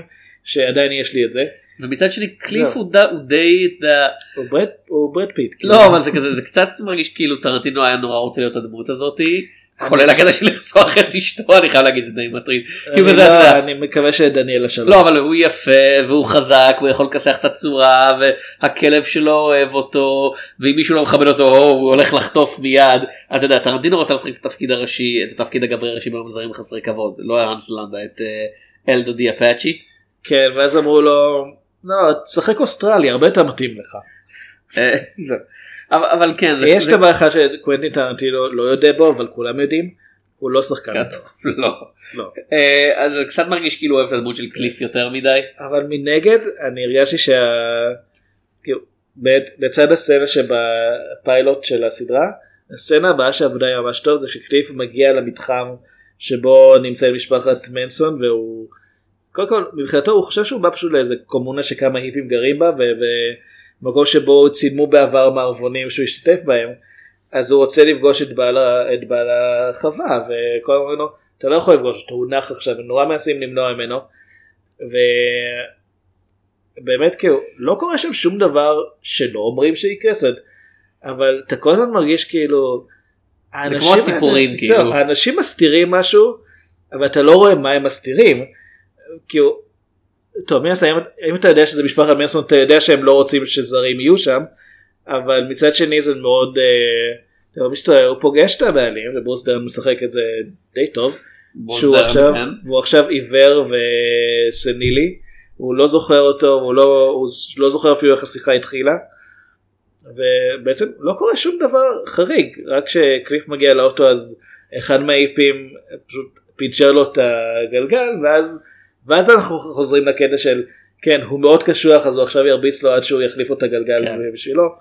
שעדיין יש לי את זה. ומצד שני קליף זהו. הוא ד- הוא די, אתה יודע, הוא ברד, הוא ברד פיט. כאילו. לא אבל זה כזה זה קצת מרגיש כאילו טרנטינו היה נורא רוצה להיות הדמות הזאתי. כולל הקטע של לרצוח את אשתו אני חייב להגיד זה די מטריד. אני, לא, אני מקווה שדניאלה בשלום. לא אבל הוא יפה והוא חזק והוא יכול לכסח את הצורה והכלב שלו אוהב אותו ואם מישהו לא מכבד אותו או, הוא הולך לחטוף מיד אתה יודע טרנטינו רוצה לשחק את התפקיד הראשי את התפקיד הגברי הראשי במזרים חסרי כבוד לא האנס לנדה את אה, אלדו די אפאצ'י. כן ואז אמרו לו לא תשחק אוסטרלי הרבה יותר מתאים לך. אבל, אבל כן זה, יש זה דבר אחד שקוונטין טרנטינו לא יודע בו אבל כולם יודעים הוא לא שחקן טוב. לא. לא. אה, אז זה קצת מרגיש כאילו אוהב את הדמות של קליף יותר מדי. אבל מנגד אני הרגשתי שה... כאילו, לצד הסצנה שבפיילוט של הסדרה הסצנה הבאה שעבודה היה ממש טוב זה שקליף מגיע למתחם שבו נמצאת משפחת מנסון והוא קודם כל מבחינתו הוא חושב שהוא בא פשוט לאיזה קומונה שכמה היפים גרים בה ו- ומקום שבו צילמו בעבר מערבונים שהוא השתתף בהם אז הוא רוצה לפגוש את בעל, את בעל החווה וכל הזמן אומרים לו אתה לא יכול לפגוש אותו הוא נח עכשיו ונורא מנסים למנוע ממנו באמת כאילו לא קורה שם שום דבר שלא אומרים שיקרה, זאת אבל אתה כל הזמן מרגיש כאילו, האנשים כמו הציפורים, כאילו. זהו, האנשים מסתירים משהו, אבל אתה לא רואה מה הם מסתירים, כאילו, טוב מן הסתם אם, אתה יודע שזה משפחת מנסון אתה יודע שהם לא רוצים שזרים יהיו שם, אבל מצד שני זה מאוד, אה, מסתובב, הוא פוגש את הבעלים וברוס דרן משחק את זה די טוב. שהוא עכשיו, כן. והוא עכשיו עיוור וסנילי, הוא לא זוכר אותו, הוא לא, הוא לא זוכר אפילו איך השיחה התחילה. ובעצם לא קורה שום דבר חריג, רק כשקליף מגיע לאוטו אז אחד מהאיפים פשוט פיצ'ר לו את הגלגל ואז, ואז אנחנו חוזרים לקטע של כן הוא מאוד קשוח אז הוא עכשיו ירביץ לו עד שהוא יחליף את הגלגל כן. בשבילו.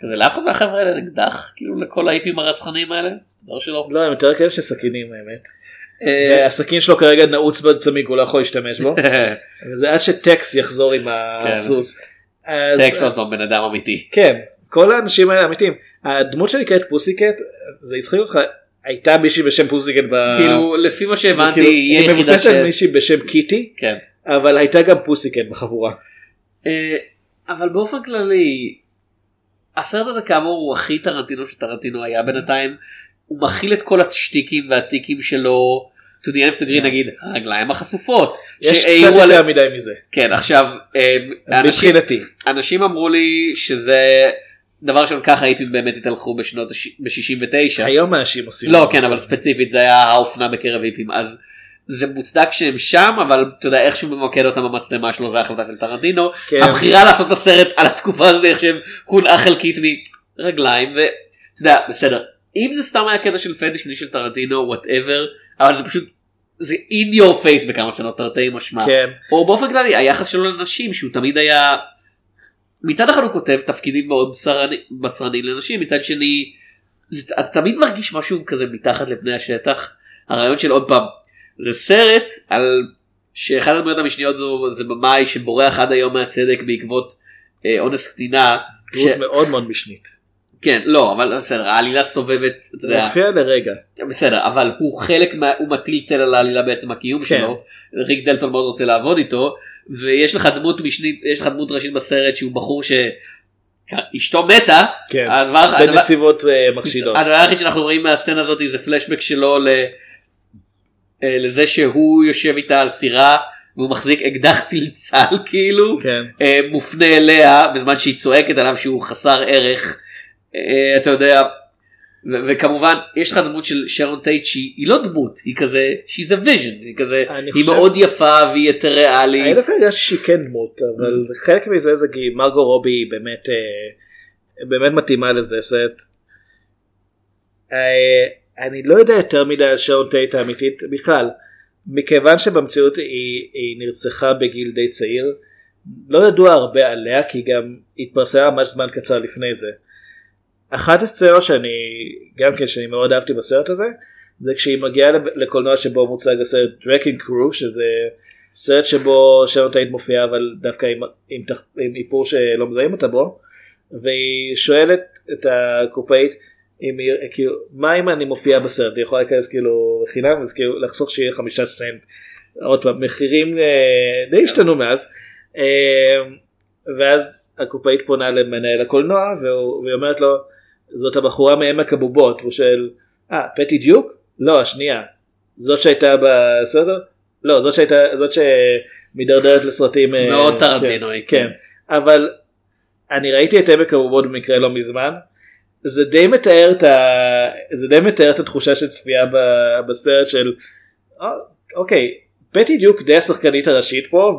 כזה לאף אחד מהחבר'ה האלה אקדח כאילו לכל האיפים הרצחניים האלה? מסתבר שלא. לא הם יותר כאלה של סכינים האמת. אה, הסכין שלו כרגע נעוץ בצמיג הוא לא יכול להשתמש בו. וזה עד שטקס יחזור עם הסוס. טקס עוד פעם בן אדם אמיתי. כן, כל האנשים האלה אמיתיים. הדמות שנקראת פוסיקט, זה יצחיק אותך, הייתה מישהי בשם פוסיקט ב... כאילו לפי מה שהבנתי כאילו, היא היא היחידה מבוססת ש... על מישהי בשם קיטי, כן. אבל הייתה גם פוסיקט בחבורה. אה, אבל באופן כללי הסרט הזה כאמור הוא הכי טרנטינו שטרנטינו היה בינתיים. הוא מכיל את כל השטיקים והטיקים שלו. to the end of the green נגיד הרגליים החשופות. יש קצת יותר מדי מזה, כן עכשיו אה. אנשים אמרו לי שזה דבר של ככה היפים באמת התהלכו בשנות ב-69. היום אנשים עושים. לא כן אבל ספציפית זה היה האופנה בקרב היפים אז זה מוצדק שהם שם אבל אתה יודע איך שהוא ממקד אותם במצלמה שלו זה החלטה של טרנטינו. כן. הבחירה לעשות את הסרט על התקופה הזאת איך שהם הונעה חלקית מרגליים ואתה יודע בסדר אם זה סתם היה קטע של פטיש של טרנטינו whatever אבל זה פשוט זה in your face בכמה סצנות תרתי משמע. כן. או באופן כללי היחס שלו לנשים שהוא תמיד היה מצד אחד הוא כותב תפקידים מאוד בשרני- בשרניים לנשים מצד שני זה, אתה תמיד מרגיש משהו כזה מתחת לפני השטח הרעיון של עוד פעם זה סרט על שאחד הדמויות המשניות זו זה במאי שבורח עד היום מהצדק בעקבות אה, אונס קטינה. דמות ש... מאוד מאוד משנית. כן לא אבל בסדר העלילה סובבת אתה יודע, מופיע לרגע. בסדר אבל הוא חלק מה... הוא מטיל צל על העלילה בעצם הקיום כן. שלו ריק דלטון מאוד רוצה לעבוד איתו ויש לך דמות משנית יש לך דמות ראשית בסרט שהוא בחור שאשתו מתה כן. הדבר, הדבר, בנסיבות אה, מחשידות. הדבר היחיד שאנחנו רואים מהסצנה הזאת זה פלשבק שלו ל... אה, לזה שהוא יושב איתה על סירה והוא מחזיק אקדח צלצל כאילו כן. אה, מופנה אליה בזמן שהיא צועקת עליו שהוא חסר ערך אתה יודע וכמובן יש לך דמות של שרון טייט שהיא היא לא דמות היא כזה she's a vision היא כזה אני היא מאוד יפה והיא יותר אני ריאלית דווקא הרגשתי שהיא כן דמות אבל זה חלק מזה זה כי מרגו רובי היא באמת אה, באמת מתאימה לזה סרט. אה, אני לא יודע יותר מדי על שרון טייט האמיתית בכלל מכיוון שבמציאות היא, היא נרצחה בגיל די צעיר לא ידוע הרבה עליה כי גם התפרסמה ממש זמן קצר לפני זה. אחת הסצנות שאני גם כן שאני מאוד אהבתי בסרט הזה זה כשהיא מגיעה לקולנוע שבו מוצג הסרט The Wrecking Crew שזה סרט שבו שרון טייט מופיע אבל דווקא עם, עם, עם איפור שלא מזהים אותה בו והיא שואלת את הקופאית אם היא כאילו מה אם אני מופיע בסרט? היא יכולה להיכנס כאילו חינם אז כאילו לחסוך שבעים וחמישה סנט. עוד פעם מחירים אה, די השתנו מאז. אה, ואז הקופאית פונה למנהל הקולנוע והיא אומרת לו זאת הבחורה מעמק הבובות הוא שואל אה פטי דיוק? לא השנייה זאת שהייתה בסרט? לא זאת שהייתה זאת שמידרדרת לסרטים אה, מאוד כן, טרנטינואי, כן כן. אבל אני ראיתי את עמק הבובות במקרה לא מזמן זה די מתאר את ה... זה די מתאר את התחושה של צפייה ב... בסרט של "אה, אוקיי פטי דיוק די השחקנית הראשית פה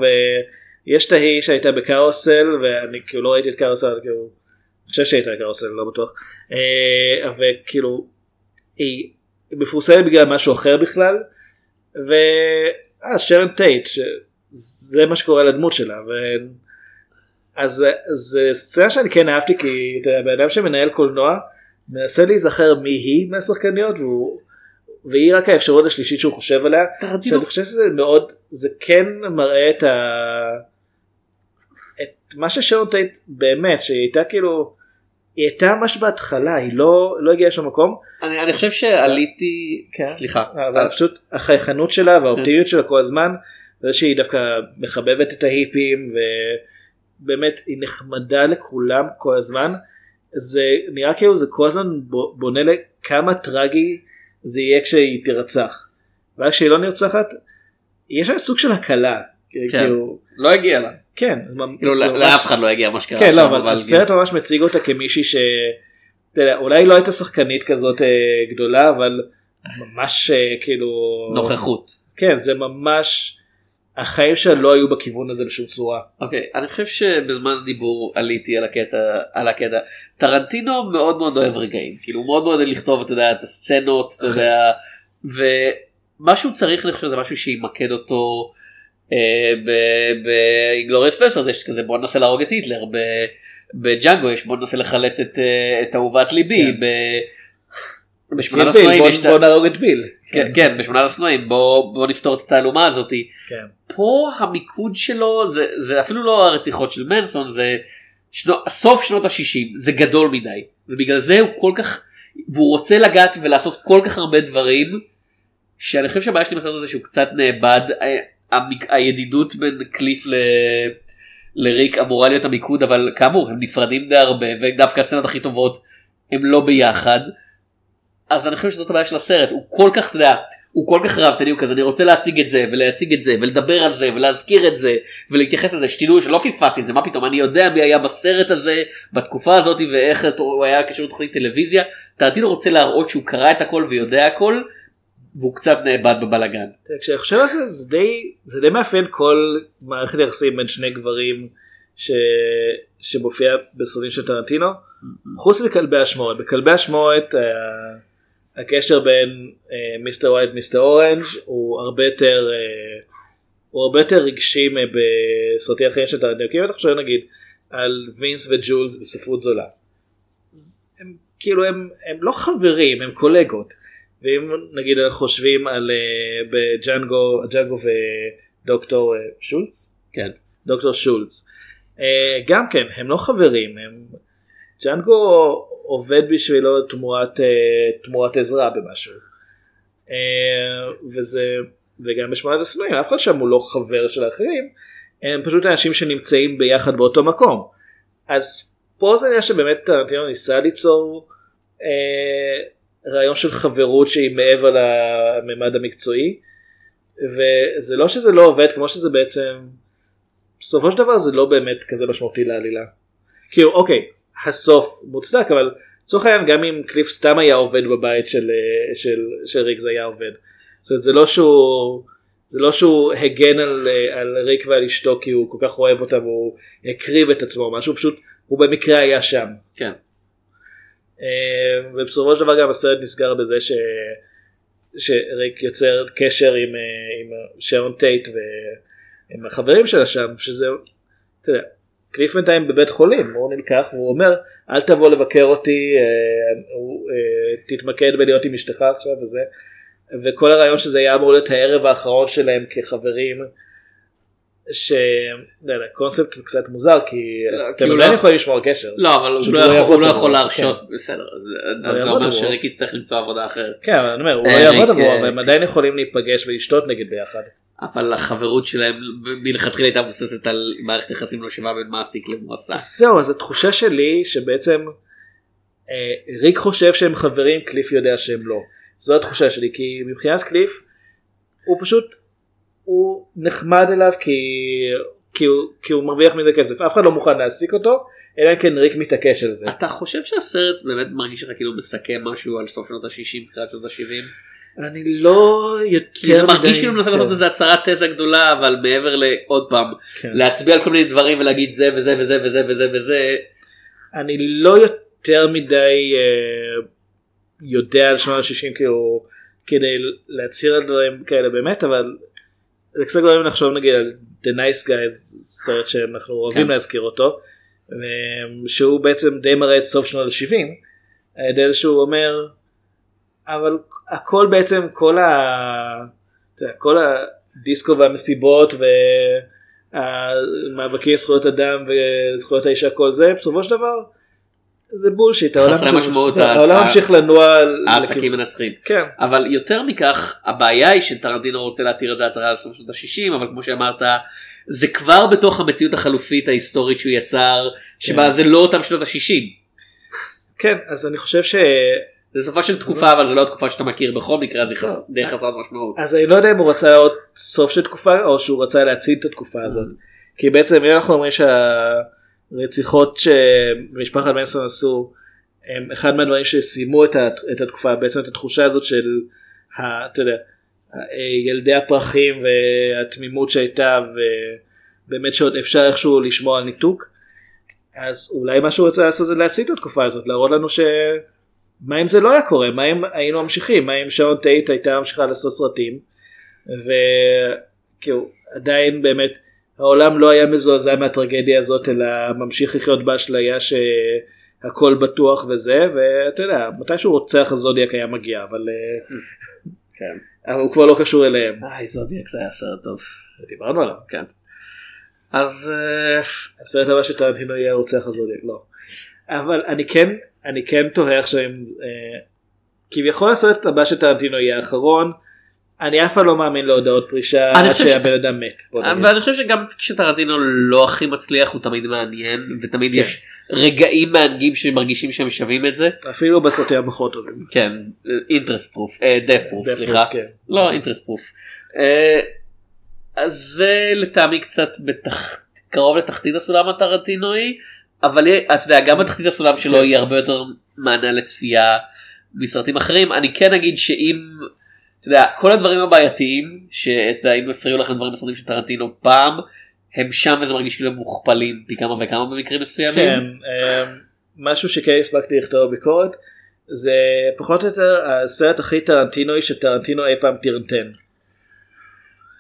ויש את ההיא שהייתה בקארוסל ואני כאילו לא ראיתי את קארוסל כאילו חושב שהייתה בקארוסל לא בטוח אה, וכאילו היא מפורסמת בגלל משהו אחר בכלל ו... אה שרן טייט שזה מה שקורה לדמות שלה ו... אז זה סצנה שאני כן אהבתי כי אתה יודע, בן אדם שמנהל קולנוע מנסה להיזכר מי היא מהשחקניות והוא, והיא רק האפשרות השלישית שהוא חושב עליה. שאני חושב שזה מאוד זה כן מראה את ה... את מה ששרון טייט באמת שהיא הייתה כאילו היא הייתה ממש בהתחלה היא לא לא הגיעה לשום מקום אני, אני חושב שעליתי כן. סליחה אבל פשוט החייכנות שלה והאופטימיות שלה כל הזמן זה שהיא דווקא מחבבת את ההיפים באמת היא נחמדה לכולם כל הזמן. זה נראה כאילו זה כל הזמן בונה לכמה טרגי זה יהיה כשהיא תרצח. ואז כשהיא לא נרצחת יש לה סוג של הקלה. כן. כאילו, לא הגיע לה. כן, כאילו לא- לאף אחד לא הגיע מה שקרה כן. לא, אבל הסרט ממש מציג אותה כמישהי ש... אולי לא הייתה שחקנית כזאת אה, גדולה, אבל ממש אה, כאילו... נוכחות. כן, זה ממש... החיים שלה לא היו בכיוון הזה בשום צורה. אוקיי, אני חושב שבזמן הדיבור עליתי על הקטע, על הקטע. טרנטינו מאוד מאוד אוהב רגעים, כאילו הוא מאוד מאוד אוהב לכתוב, אתה יודע, את הסצנות, אתה יודע, ומה שהוא צריך, אני חושב, זה משהו שימקד אותו באינגלוריאס פסר, יש כזה בוא ננסה להרוג את היטלר, בג'אנגו יש בוא ננסה לחלץ את, אה, אהובת ליבי, כן. בשמונה בוא- יש את בוא. נהרוג את ביל. כן, כן, בשמונה הסנועים, בוא נפתור את התעלומה הזאתי. כן. פה המיקוד שלו זה, זה אפילו לא הרציחות של מנסון זה שנו, סוף שנות ה-60 זה גדול מדי ובגלל זה הוא כל כך והוא רוצה לגעת ולעשות כל כך הרבה דברים שאני חושב שהבעיה שלי בסרט הזה שהוא קצת נאבד ה- המק- הידידות בין קליף ל... לריק אמורה להיות המיקוד אבל כאמור הם נפרדים די הרבה ודווקא הסצנות הכי טובות הם לא ביחד. אז אני חושב שזאת הבעיה של הסרט. הוא כל כך אתה יודע הוא כל כך רבתני הוא כזה אני רוצה להציג את זה ולהציג את זה ולדבר על זה ולהזכיר את זה ולהתייחס לזה. שתדעו שלא פספסתי את זה מה פתאום? אני יודע מי היה בסרט הזה בתקופה הזאת ואיך הוא היה קשור לתוכנית טלוויזיה. טרנטינו רוצה להראות שהוא קרא את הכל ויודע הכל והוא קצת נאבד. תראה, כשאני חושב על זה זה די זה די מאפיין כל מערכת יחסים בין שני גברים ש... שמופיע בסרטים של טרנטינו. חוץ מכלבי אשמורת בכלבי אשמורת אה, הקשר בין אה, מיסטר ווייט מיסטר אורנג' הוא הרבה יותר אה, הוא הרבה יותר רגשי בסרטים אחרים של טרנטינו. כי אם אתה חושב נגיד על וינס וג'ולס בספרות זולה הם כאילו הם, הם לא חברים הם קולגות ואם נגיד אנחנו חושבים על אה, בג'אנגו ג'אנגו ודוקטור אה, שולץ? כן. דוקטור שולץ. אה, גם כן הם לא חברים הם ג'אנגו עובד בשבילו תמורת אה, תמורת עזרה במשהו. אה, וזה וגם בשמונת הסמלים אף אחד שם הוא לא חבר של האחרים הם פשוט אנשים שנמצאים ביחד באותו מקום. אז פה זה נראה שבאמת טרנטינו ניסה ליצור אה, רעיון של חברות שהיא מעבר לממד המקצועי וזה לא שזה לא עובד כמו שזה בעצם בסופו של דבר זה לא באמת כזה משמעותי לעלילה. כאילו אוקיי הסוף מוצדק אבל לצורך העניין גם אם קליף סתם היה עובד בבית של, של, של ריק זה היה עובד. זאת אומרת, זה לא שהוא זה לא שהוא הגן על, על ריק ועל אשתו כי הוא כל כך אוהב אותה והוא הקריב את עצמו משהו פשוט הוא במקרה היה שם. כן. אה, ובסופו של דבר גם הסרט נסגר בזה ש... שריק יוצר קשר עם, אה, עם שרון טייט ועם החברים שלה שם שזה אתה יודע, קליף בינתיים בבית חולים הוא נלקח והוא אומר אל תבוא לבקר אותי אה, אה, תתמקד בלהיות עם אשתך עכשיו וזה וכל הרעיון שזה היה אמור להיות הערב האחרון שלהם כחברים. ש... לא יודע, קונספט קצת מוזר כי לא, אתם הוא עדיין לא- יכולים לשמור קשר. לא אבל הוא לא לא יכול- כן. להרשות בסדר אז זה אומר. שריק יצטרך למצוא עבודה אחרת. כן, אני אומר, הוא לא אה, יעבוד עבורו, אה, אבל הם עדיין יכולים להיפגש ולשתות נגד ביחד. אבל החברות שלהם מלכתחילה הייתה מבוססת על מערכת יחסים לא שווה בין מעסיק למועסק. זהו, אז התחושה שלי שבעצם אה, ריק חושב שהם חברים, קליף יודע שהם לא. זו התחושה שלי, כי מבחינת קליף, הוא פשוט, הוא נחמד אליו כי, כי, הוא, כי הוא מרוויח מזה כסף, אף אחד לא מוכן להעסיק אותו, אלא אם כן ריק מתעקש על זה. אתה חושב שהסרט באמת מרגיש לך כאילו מסכם משהו על סוף שנות ה-60 תחילת שנות ה-70? אני לא יותר זה מרגיש כאילו מנסה כן. לעשות איזה הצהרת תזה גדולה אבל מעבר לעוד פעם כן. להצביע על כל מיני דברים ולהגיד זה וזה וזה וזה וזה וזה אני לא יותר מדי אה, יודע על שנות ה-60 כאילו כדי להצהיר על דברים כאלה באמת אבל זה קצת גורם לחשוב נגיד על The Nice Guys סרט שאנחנו אוהבים כן. להזכיר אותו אה, שהוא בעצם די מראה את סוף שנות ה-70 על ידי שהוא אומר אבל הכל בעצם כל ה... כל הדיסקו והמסיבות והמאבקים לזכויות אדם וזכויות האישה כל זה בסופו של דבר זה בולשיט, העולם חסרי משמעות, ה- העולם ממשיך לנוע, העסקים מנצחים. כן, אבל יותר מכך הבעיה היא שטרנטינו רוצה להצהיר את זה הצהרה לסוף שנות ה-60 אבל כמו שאמרת זה כבר בתוך המציאות החלופית ההיסטורית שהוא יצר שבה כן. זה לא אותם שנות ה-60. כן, אז אני חושב ש... זה סופה של תקופה אבל זה לא התקופה שאתה מכיר בכל מקרה זה די חסרת משמעות. אז אני לא יודע אם הוא רצה עוד סוף של תקופה או שהוא רצה להציל את התקופה הזאת. כי בעצם אם אנחנו אומרים שהרציחות שמשפחת מנסון עשו הם אחד מהדברים שסיימו את, הת- את התקופה בעצם את התחושה הזאת של ה, אתה יודע, ילדי הפרחים והתמימות שהייתה ובאמת שעוד אפשר איכשהו לשמור על ניתוק. אז אולי מה שהוא רצה לעשות זה להציל את התקופה הזאת להראות לנו ש... מה אם זה לא היה קורה? מה אם היינו ממשיכים? מה אם שרון טייט הייתה ממשיכה לעשות סרטים? וכאילו עדיין באמת העולם לא היה מזועזע מהטרגדיה הזאת אלא ממשיך לחיות באשליה שהכל בטוח וזה ואתה יודע מתישהו רוצח הזודיאק היה מגיע אבל אה, כן. הוא כבר לא קשור אליהם איי זודיאק זה היה סרט טוב. דיברנו עליו כן. אז אה, הסרט הבא של טרנטינו יהיה רוצח הזודיאק לא אבל אני כן אני כן תוהה עכשיו אם אה, כביכול הסרט הבא של טרנטינו יהיה האחרון אני אף פעם לא מאמין להודעות פרישה עד שהבן אדם מת. ואני חושב שגם כשטרנטינו לא הכי מצליח הוא תמיד מעניין ותמיד כן. יש רגעים מענגים שמרגישים שהם שווים את זה. אפילו בסרטים הפחות טובים. כן, אינטרסט פרוף, דף פרוף, סליחה. כן. לא, אינטרסט פרוף. אז זה לטעמי קצת בתח... קרוב לתחתית הסולם הטרנטינואי, אבל יהיה- אתה יודע, גם בתחתית הסולם שלו כן. היא הרבה יותר מענה לצפייה מסרטים אחרים. אני כן אגיד שאם, אתה יודע, כל הדברים הבעייתיים, שאתה יודע, אם הפריעו לכם דברים בסרטים של טרנטינו פעם, הם שם וזה מרגיש כאילו מוכפלים פי כמה וכמה במקרים מסוימים. כן, אה, משהו שכן הספקתי לכתוב בביקורת זה פחות או יותר הסרט הכי טרנטינוי שטרנטינו אי פעם טרנטן.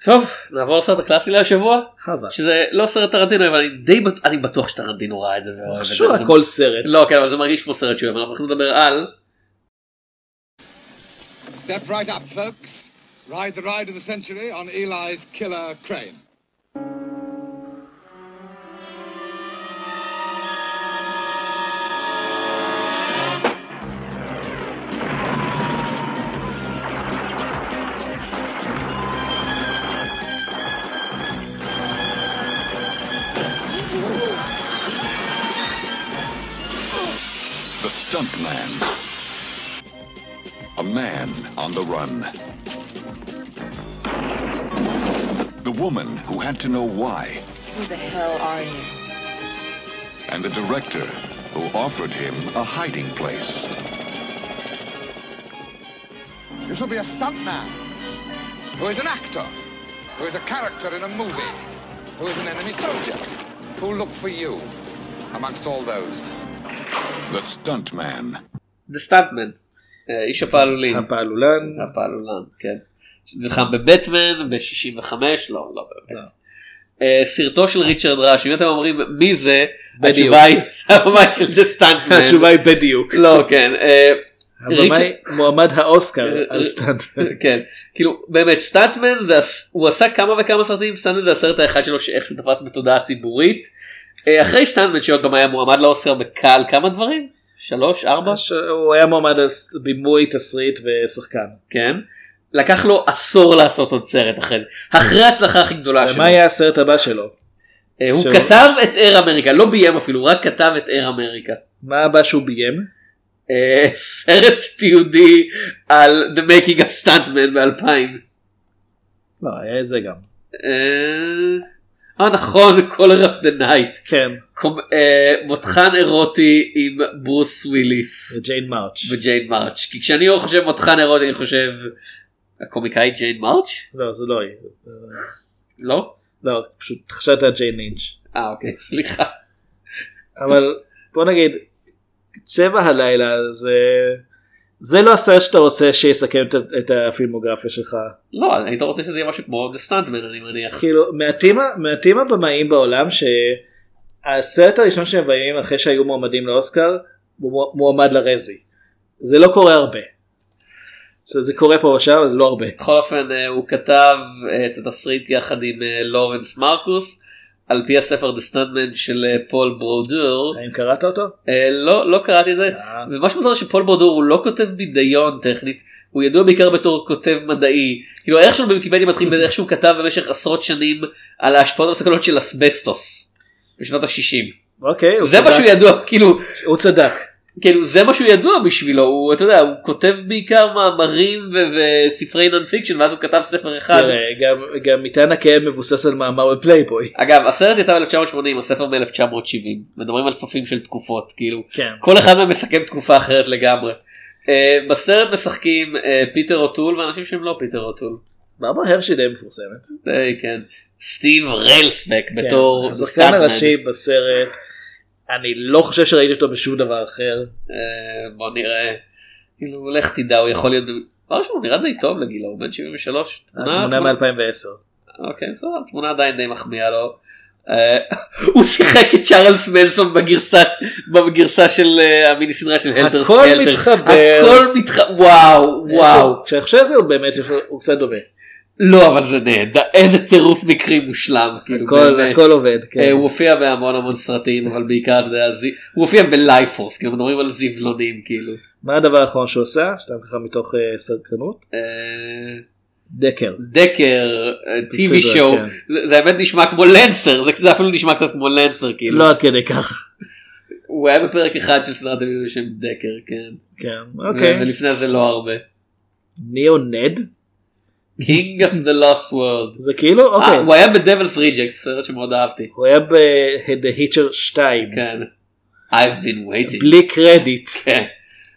טוב, נעבור לסרט הקלאסי להשבוע. שזה לא סרט טרנטינו אבל אני די בטוח, אני בטוח שטרנטינו ראה את זה. חשוב הכל סרט. לא כן אבל זה מרגיש כמו סרט שהוא אוהב, אנחנו לדבר על Step right up, folks. Ride the ride of the century on Eli's killer crane. The Stuntman. A man on the run. The woman who had to know why. Who the hell are you? And the director who offered him a hiding place. You should be a stuntman who is an actor, who is a character in a movie, who is an enemy soldier, who look for you amongst all those. The Stuntman. The Stuntman, אה, איש הפעלולים, הפעלולן. הפעלולן, כן, נלחם בבטמן ב-65, לא, לא באמת. אה, סרטו של ריצ'רד ראש, אם אתם אומרים מי זה. התשובה היא הבמאי של The Stuntman. התשובה היא בדיוק. לא, כן. אה, הבמאי מועמד האוסקר אה, על סטנט. כן, כאילו באמת הס- הוא עשה כמה וכמה סרטים Stuntman זה הסרט האחד שלו שאיכשהו תפס בתודעה ציבורית. אה, אחרי Stuntman שעוד פעם היה מועמד לאוסקר בקהל כמה דברים? שלוש ארבע? הוא היה מועמד בימוי תסריט ושחקן. כן. לקח לו עשור לעשות עוד סרט אחרי זה. אחרי ההצלחה הכי גדולה שלו. ומה יהיה הסרט הבא שלו? אה, הוא כתב את Air America לא ביים אפילו רק כתב את Air America. מה הבא שהוא ביים? אה, סרט תיעודי על The Making of Stuntman ב-2000. לא, היה את זה גם. אה נכון, color of the night. כן, קומ- אה, מותחן אירוטי עם ברוס וויליס זה ג'יין מארץ'. וג'יין מארץ' כי כשאני חושב מותחן אירוטי אני חושב הקומיקאית ג'יין מארץ'? לא, זה לא היא. לא? לא, פשוט חשבת על ג'יין לינץ'. אה אוקיי סליחה. אבל בוא נגיד, צבע הלילה זה... זה לא הסרט שאתה רוצה שיסכם את, את הפילמוגרפיה שלך. לא היית רוצה שזה יהיה משהו כמו The Stuntman אני מניח. כאילו מעטים, מעטים הבמאים בעולם שהסרט הראשון שהם מביימים אחרי שהיו מועמדים לאוסקר הוא מו- מועמד לרזי. זה לא קורה הרבה. זה, זה קורה פה ושם אבל זה לא הרבה. בכל אופן אה, הוא כתב אה, את התסריט יחד עם אה, לורנס מרקוס על פי הספר The Stuntman של אה, פול ברודור. האם קראת אותו? אה, לא לא קראתי את זה ומה שמוזר שפול ברודור הוא לא כותב בידיון טכנית הוא ידוע בעיקר בתור כותב מדעי כאילו הערך שלו בוויקיפדיה מתחיל באיך שהוא כתב במשך עשרות שנים על ההשפעות המסוכנות של אסבסטוס בשנות ה-60. אוקיי. הוא זה מה צדק. שהוא ידוע כאילו הוא צדק. כאילו זה מה שהוא ידוע בשבילו הוא אתה יודע הוא כותב בעיקר מאמרים ו- וספרי non-fiction ואז הוא כתב ספר אחד. תראה, גם- גם מטען הכאב מבוסס על מאמר בפלייבוי. אגב הסרט יצא ב-1980 הספר מ-1970 מדברים על סופים של תקופות כאילו כן. כל אחד מהם מסכם תקופה אחרת לגמרי. Uh, בסרט משחקים uh, פיטר אוטול ואנשים שהם לא פיטר אוטול. ברברה הרשי די מפורסמת. די, כן. סטיב ריילסבק כן, בתור השחקן. הראשי בסרט. אני לא חושב שראיתי אותו בשום דבר אחר. אה, בוא נראה. כאילו לך תדע הוא יכול להיות. דבר ראשון הוא נראה די טוב לגילו הוא בן 73. התמונה מ-2010. אוקיי בסדר התמונה עדיין די מחמיאה לו. אה, הוא שיחק את צ'ארלס מנסון בגרסת בגרסה של אה, המיני סדרה של Helter הכל Skelter. מתחבר. הכל מתחבר וואו וואו כשאני חושב על זה הוא באמת הוא קצת דומה. לא אבל זה נהדר איזה צירוף מקרים מושלם כאילו, הכל. הכל עובד. אה, כן. הוא הופיע בהמון המון סרטים אבל בעיקר אתה יודע, זי- הוא הופיע ב Lifeforce כאילו מדברים על זבלונים כאילו. מה הדבר האחרון שהוא עשה? סתם ככה מתוך אה, סקרנות? אה, דקר. דקר טיווי שואו כן. זה זה באמת נשמע כמו לנסר זה זה אפילו נשמע קצת כמו לנסר כאילו לא עד כדי כך. הוא היה בפרק אחד של סדרת טלוויזיה בשם דקר כן כן. אוקיי. ולפני זה לא הרבה. ניאו נד? King of the Lost World. זה כאילו? אה, אוקיי. הוא היה בדבלס ריג'קס סרט שמאוד אהבתי. הוא היה ב-The Hitcher 2. כן. I've been waiting. בלי קרדיט. כן.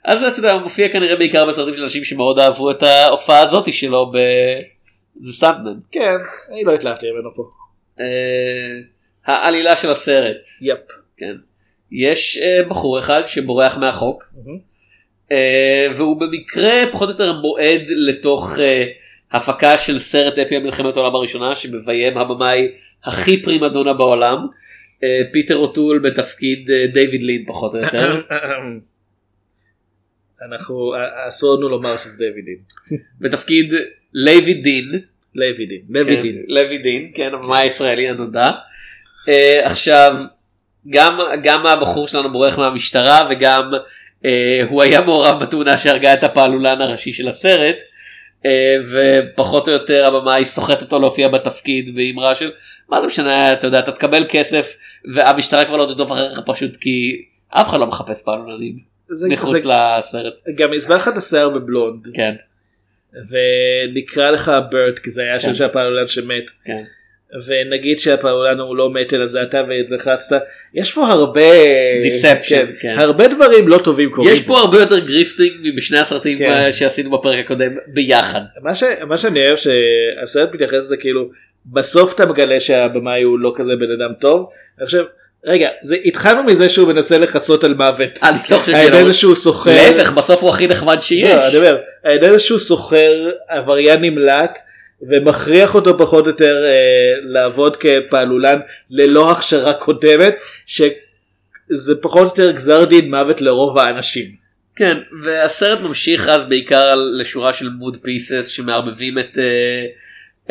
אז אתה יודע הוא מופיע כנראה בעיקר בסרטים של אנשים שמאוד אהבו את ההופעה הזאת שלו ב... The Stuntman. כן. אני לא התלהבתי ממנו פה. אה, העלילה של הסרט. yep. כן. יש אה, בחור אחד שבורח מהחוק. והוא במקרה פחות או יותר מועד לתוך הפקה של סרט אפי ממלחמת העולם הראשונה שמביים הבמאי הכי פרימדונה בעולם. אה, פיטר אוטול בתפקיד אה, דיוויד לין פחות או יותר. אנחנו אסור לנו לומר שזה דיוויד דין. בתפקיד לוי דין. לוי דין. לוי כן, דין. לוי דין, כן, הבמאי הישראלי הנודע. אה, עכשיו, גם, גם הבחור שלנו בורח מהמשטרה וגם אה, הוא היה מעורב בתאונה שהרגה את הפעלולן הראשי של הסרט. אה, ופחות או יותר הבמאי סוחט אותו להופיע בתפקיד באמרה של מה זה משנה אתה יודע אתה תקבל כסף והמשטרה כבר לא תרדוף אחריך פשוט כי אף אחד לא מחפש פעלולנים זה- מחוץ זה- לסרט. גם הסבר לך את השיער בבלונד. כן. ונקרא לך ברט כי זה היה השם כן. של הפעלולן שמת. כן. ונגיד שהפעלולן הוא לא מת אלא זה אתה ולחצת יש פה הרבה Deception, כן. הרבה דברים לא טובים קורים. יש פה הרבה יותר grifting מבשני הסרטים כן. שעשינו בפרק הקודם ביחד. מה, ש... מה שאני אוהב שהסרט מתייחס לזה כאילו בסוף אתה מגלה שהבמאי הוא לא כזה בן אדם טוב. אני חושב רגע זה התחלנו מזה שהוא מנסה לכסות על מוות. אני לא חושב על ידי שלא. שהוא סוחר. להפך בסוף הוא הכי נחמד לא, שיש. אני אומר, על ידי שהוא סוחר עבריין נמלט ומכריח אותו פחות או יותר אה, לעבוד כפעלולן ללא הכשרה קודמת שזה פחות או יותר גזר דין מוות לרוב האנשים. כן והסרט ממשיך אז בעיקר לשורה של מוד פיסס שמערבבים את אה,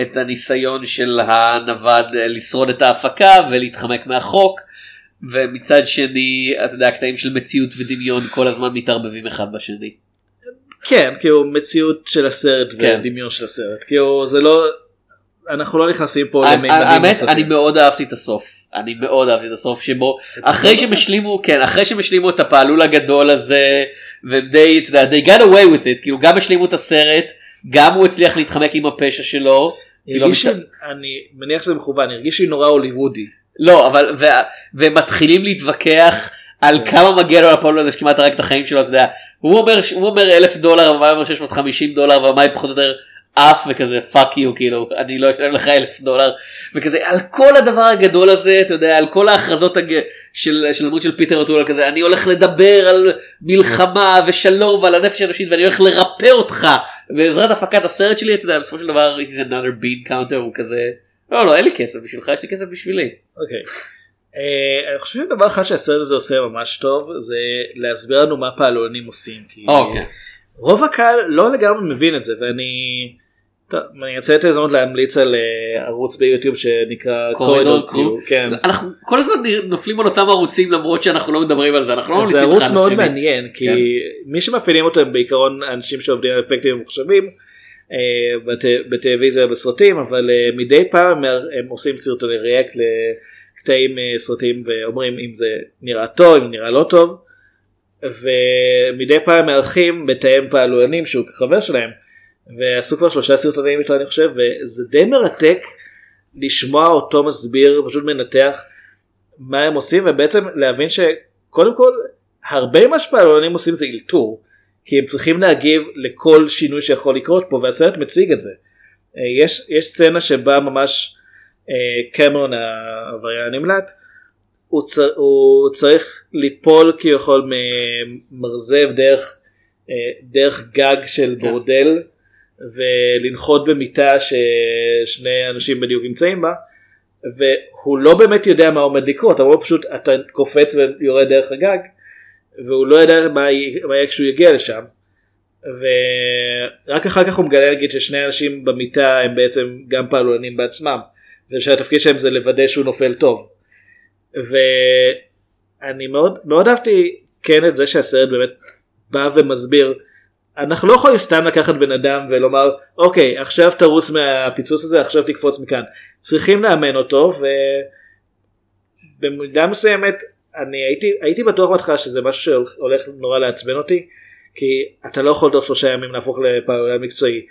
את הניסיון של הנווד אה, לשרוד את ההפקה ולהתחמק מהחוק. ומצד שני אתה יודע הקטעים של מציאות ודמיון כל הזמן מתערבבים אחד בשני. כן כאילו מציאות של הסרט כן. ודמיון של הסרט כאילו זה לא אנחנו לא נכנסים פה האמת למימדים אני נוספים. מאוד אהבתי את הסוף אני מאוד אהבתי את הסוף שבו אחרי שהם השלימו כן אחרי שהם השלימו את הפעלול הגדול הזה והם די אתה יודע they got away with it כאילו גם השלימו את הסרט גם הוא הצליח להתחמק עם הפשע שלו. כאילו, הרגיש המשת- לי- אני מניח שזה מכוון הרגיש לי נורא הוליוודי. לא אבל ו- והם מתחילים להתווכח על כמה מגיע לו לפעלול הזה שכמעט הרג את החיים שלו אתה יודע הוא אומר הוא אומר אלף דולר והבמאי אומר 650 דולר והבמאי פחות או יותר עף וכזה fuck you כאילו אני לא אשלם לך אלף דולר וכזה על כל הדבר הגדול הזה אתה יודע על כל ההכרזות הג... של של הדמות של פיטר אוטול כזה אני הולך לדבר על מלחמה ושלום ועל הנפש האנושית ואני הולך לרפא אותך בעזרת הפקת הסרט שלי אתה יודע בסופו של דבר he's another bean counter הוא כזה לא לא אין לי כסף בשבילך יש לי כסף בשבילי. אוקיי. אה, אני חושב שדבר אחד שהסרט הזה עושה ממש טוב זה להסביר לנו מה פעלולנים עושים. כי אוקיי. רוב הקהל לא לגמרי מבין את זה ואני טוב, אני אנצל את ההזדמנות להמליץ על אה, ערוץ ביוטיוב שנקרא קורידור קורידור קיו. כן. אנחנו כל הזמן נופלים על אותם ערוצים למרות שאנחנו לא מדברים על זה אנחנו לא ממליצים זה ערוץ מאוד. מעניין כי כן. מי שמפעילים אותו הם בעיקרון אנשים שעובדים על אפקטים ממוחשבים אה, בט- בטלוויזיה ובסרטים אבל מדי פעם הם- הם עושים סרטוני ריאקט לקטעים אה, סרטים ואומרים אם זה נראה טוב אם נראה לא טוב ומדי פעם מארחים מתאם פעלולנים שהוא חבר שלהם ועשו כבר שלושה סרטונים איתו אני חושב וזה די מרתק לשמוע אותו מסביר פשוט מנתח מה הם עושים ובעצם להבין שקודם כל הרבה ממה שפעלונים עושים זה אלתור כי הם צריכים להגיב לכל שינוי שיכול לקרות פה והסרט מציג את זה. אה, יש, יש סצנה שבה ממש קמרון העבריין הנמלט. הוא, צר, הוא צריך ליפול כביכול ממרזב דרך, אה, דרך גג של בורדל ולנחות במיטה ששני אנשים בדיוק נמצאים בה והוא לא באמת יודע מה עומד לקרות אבל הוא פשוט אתה קופץ ויורד דרך הגג והוא לא יודע מה יהיה מה יהיה כשהוא יגיע לשם. ורק אחר כך הוא מגלה נגיד ששני אנשים במיטה הם בעצם גם פעלולנים בעצמם ושהתפקיד שלהם זה לוודא שהוא נופל טוב. ואני מאוד מאוד אהבתי כן את זה שהסרט באמת בא ומסביר אנחנו לא יכולים סתם לקחת בן אדם ולומר אוקיי עכשיו תרוץ מהפיצוץ הזה עכשיו תקפוץ מכאן צריכים לאמן אותו ובמידה מסוימת אני הייתי הייתי בטוח בהתחלה שזה משהו שהולך נורא לעצבן אותי כי אתה לא יכול תוך שלושה ימים להפוך לפעלולן מקצועי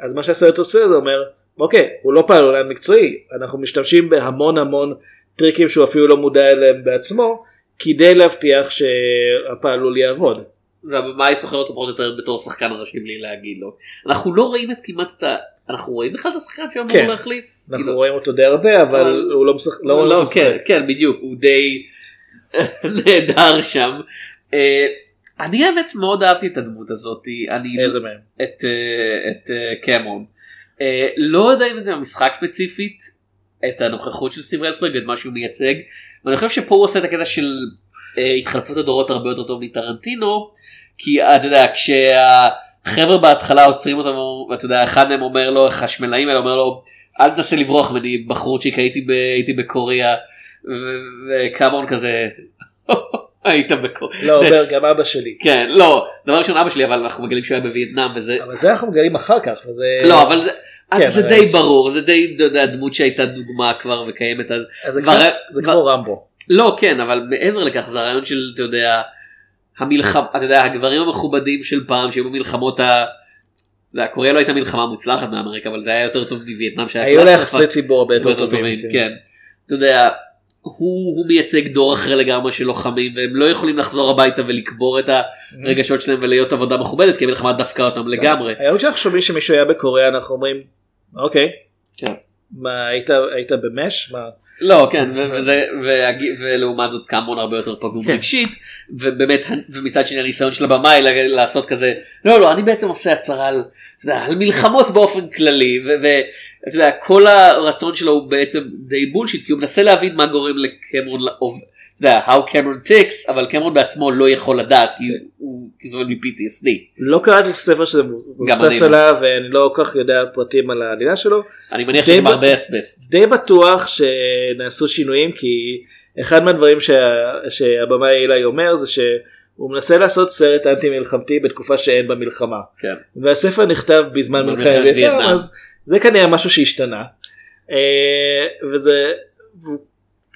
אז מה שהסרט עושה זה אומר אוקיי הוא לא פעלולן מקצועי אנחנו משתמשים בהמון המון טריקים שהוא אפילו לא מודע אליהם בעצמו כדי להבטיח שהפעלול יעבוד. והבמאי סוחר אותו פחות או יותר בתור שחקן ראשי בלי להגיד לו. אנחנו לא רואים את כמעט את ה... אנחנו רואים בכלל את השחקן שאמור כן. להחליף? אנחנו כאילו, רואים אותו די הרבה אבל אבל- הוא לא משחק. לא לא, כן. כן, בדיוק, הוא די נהדר שם. אה, אני האמת מאוד אהבתי את הדמות הזאת. אני איזה מהם? את, אה, את אה, קמרון. אה, לא יודע אם זה המשחק ספציפית, את הנוכחות של סטיב רלסברג, את מה שהוא מייצג, ואני חושב שפה הוא עושה את הקטע של אה, התחלפות הדורות הרבה יותר טוב מטרנטינו, כי אתה יודע, כשהחבר'ה בהתחלה עוצרים אותו, ואתה יודע, אחד מהם אומר לו, החשמלאים האלה אומר לו, אל תנסה לברוח ממני בחורצ'יק, הייתי, ב, הייתי בקוריאה, וקמרון כזה, היית בקוריאה. לא אומר גם אבא שלי. כן, לא, דבר ראשון אבא שלי, אבל אנחנו מגלים שהוא היה בווייטנאם וזה, אבל זה אנחנו מגלים אחר כך וזה לא אבל זה, כן, זה די ברור זה די אתה יודע, דמות שהייתה דוגמה כבר וקיימת אז אז זה כמו רמבו. לא כן אבל מעבר לכך זה הרעיון של אתה יודע המלחמה אתה יודע הגברים המכובדים של פעם שהיו במלחמות ה... קוריאה לא הייתה מלחמה מוצלחת מאמריקה אבל זה היה יותר טוב מווייטנאם היו לה יחסי ציבור הרבה יותר טובים. טובים כן אתה יודע הוא, הוא מייצג דור אחר לגמרי של לוחמים והם לא יכולים לחזור הביתה ולקבור את הרגשות שלהם ולהיות עבודה מכובדת כי המלחמה דפקה אותם לגמרי. היום כשאנחנו שומעים שמישהו היה בקוריאה אנחנו אומרים אוקיי. כן. מה היית היית במש? מה? לא כן וזה ולעומת זאת קמרון הרבה יותר פגום כן. רגשית ובאמת ומצד שני הניסיון של הבמאי לעשות כזה לא לא אני בעצם עושה הצהרה על, על מלחמות באופן כללי ואתה יודע כל הרצון שלו הוא בעצם די בולשיט כי הוא מנסה להבין מה גורם לקמרון אתה יודע how Cameron ticks אבל קמרון בעצמו לא יכול לדעת כי הוא זה מ-PTSD. לא קראתי ספר שזה מבוסס אני לא. עליו ואני לא כל כך יודע פרטים על העלילה שלו. אני מניח ב- הרבה אסבסט. די בטוח שנעשו שינויים כי אחד מהדברים שה... שהבמאי אילי אומר זה שהוא מנסה לעשות סרט אנטי מלחמתי בתקופה שאין בה מלחמה. כן. והספר נכתב בזמן מלחמת וייטנאם. אז זה כנראה משהו שהשתנה. אה, וזה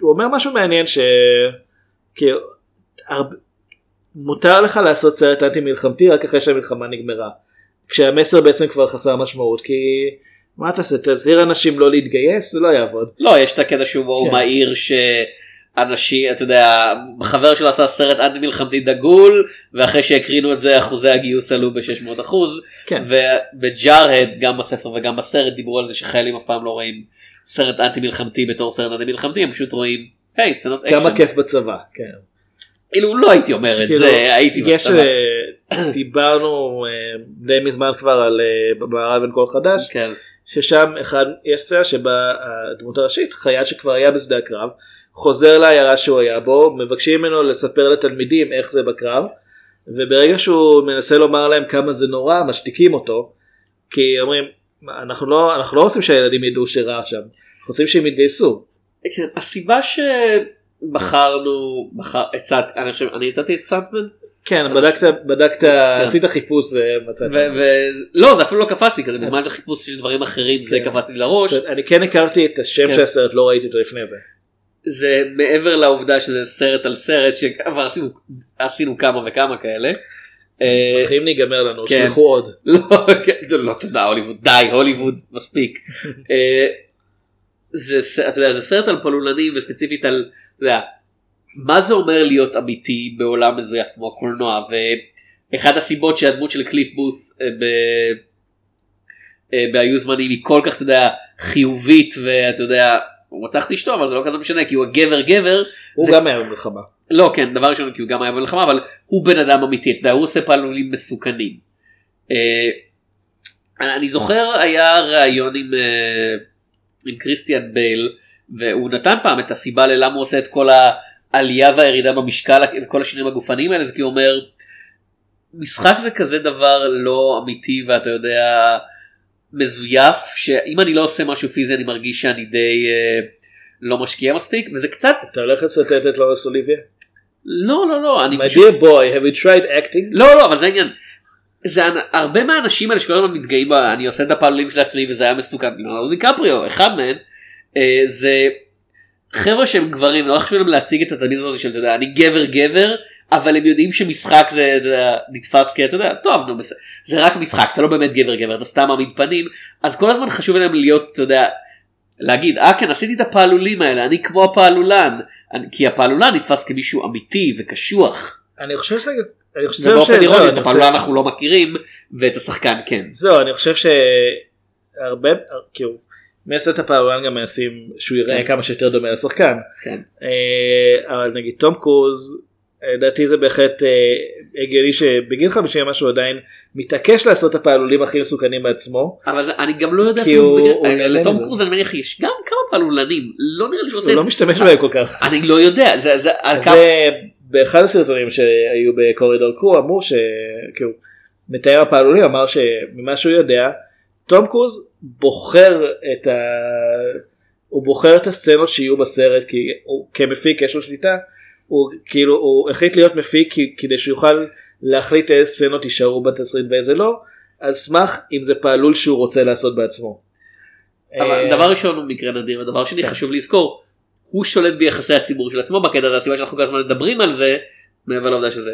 הוא אומר משהו מעניין ש... הרבה- מותר לך לעשות סרט אנטי מלחמתי רק אחרי שהמלחמה נגמרה. כשהמסר בעצם כבר חסר משמעות כי מה תעשה תזהיר אנשים לא להתגייס זה לא יעבוד. לא יש את הקטע שהוא כן. מעיר שאנשים אתה יודע חבר שלו עשה סרט אנטי מלחמתי דגול ואחרי שהקרינו את זה אחוזי הגיוס עלו ב-600 אחוז כן. וב Jarhead גם בספר וגם בסרט דיברו על זה שחיילים אף פעם לא רואים סרט אנטי מלחמתי בתור סרט אנטי מלחמתי הם פשוט רואים היי סצנות אקשן. כמה כיף בצבא. כן. כאילו לא הייתי אומר את כאילו, זה הייתי יש בצבא. אה, דיברנו אה, די מזמן כבר על אה, במערב אין כל חדש. כן. ששם אחד יש סצנה שבה הדמות הראשית חייל שכבר היה בשדה הקרב חוזר לעיירה שהוא היה בו מבקשים ממנו לספר לתלמידים איך זה בקרב וברגע שהוא מנסה לומר להם כמה זה נורא משתיקים אותו כי אומרים אנחנו לא אנחנו לא רוצים שהילדים ידעו שרע שם, אנחנו רוצים שהם יתגייסו. כן, הסיבה שבחרנו, בחר, הצעת, אני חושב, אני הצעתי את סאנטמן? כן, בדקת, בדקת, עשית חיפוש ומצאת. לא, זה אפילו לא קפץ לי כזה, בזמן של חיפוש של דברים אחרים זה קפץ לי לראש. אני כן הכרתי את השם כן. של הסרט, לא ראיתי אותו לפני זה. זה מעבר לעובדה שזה סרט על סרט שכבר עשינו, עשינו כמה וכמה כאלה. אה, מתחילים להיגמר לנו, כן. שלחו עוד. לא, כן, לא תודה הוליווד, די הוליווד מספיק. אה, זה, אתה יודע, זה סרט על פלולנים וספציפית על, אתה יודע, מה זה אומר להיות אמיתי בעולם מזויף כמו הקולנוע ואחת הסיבות שהדמות של קליף בוס אה, ב... בהיו זמנים היא כל כך אתה יודע חיובית ואתה יודע הוא רצח את אשתו אבל זה לא כזה משנה כי הוא הגבר גבר. הוא זה- גם היה במלחמה. לא כן דבר ראשון כי הוא גם היה במלחמה אבל הוא בן אדם אמיתי אתה יודע הוא עושה פעלולים מסוכנים. אה, אני זוכר היה ראיון עם, אה, עם קריסטיאן בייל והוא נתן פעם את הסיבה ללמה הוא עושה את כל העלייה והירידה במשקל וכל השינויים הגופניים האלה זה כי הוא אומר משחק זה כזה דבר לא אמיתי ואתה יודע מזויף שאם אני לא עושה משהו פיזי אני מרגיש שאני די אה, לא משקיע מספיק וזה קצת אתה הולך לצטט את לורנס אוליביה? לא לא לא אני My dear boy, have you tried acting? לא לא אבל זה העניין. זה הרבה מהאנשים האלה שכל הזמן מתגאים אני עושה את הפעלולים של עצמי וזה היה מסוכן ליאונרדו דיקפריו אחד מהם אה, זה חבר'ה שהם גברים לא חשוב להם להציג את התדמית הזאת של אתה יודע אני גבר גבר אבל הם יודעים שמשחק זה אתה יודע, נתפס כאתה יודע טוב נו בסדר זה רק משחק אתה לא באמת גבר גבר אתה סתם מעמיד פנים אז כל הזמן חשוב להם להיות אתה יודע להגיד אה כן עשיתי את הפעלולים האלה אני כמו הפעלולן כי הפעלולן נתפס כמישהו אמיתי וקשוח. אני חושב שזה... אני חושב ובאופן אירוני את חושב- הפעלולן אנחנו לא מכירים ואת השחקן כן. זהו, אני חושב שהרבה, כאילו, את הפעלולן גם מנסים שהוא יראה כן. כמה שיותר דומה לשחקן. כן. אה, אבל נגיד תום קרוז, לדעתי זה בהחלט אה, הגיוני שבגיל 50 משהו עדיין מתעקש לעשות את הפעלולים הכי מסוכנים בעצמו. אבל אני גם לא יודע כי הוא- לתום. קרוז אני מניח יש גם כמה פעלולנים לא נראה לי שהוא עושה הוא לא משתמש בהם כל כך. אני לא יודע זה באחד הסרטונים שהיו בקורידור קרו אמרו שכאילו מתאר הפעלולים אמר שממה שהוא יודע תום קרוז בוחר את ה... הוא בוחר את הסצנות שיהיו בסרט כי הוא כמפיק יש לו שליטה הוא כאילו הוא החליט להיות מפיק כדי שהוא יוכל להחליט איזה סצנות יישארו בתסריט ואיזה לא על סמך אם זה פעלול שהוא רוצה לעשות בעצמו. אבל אה, דבר ראשון הוא מקרה נדיר ודבר שני חשוב לזכור הוא שולט ביחסי הציבור של עצמו בקטע הזה הסיבה שאנחנו כל הזמן מדברים על זה מעבר לעובדה שזה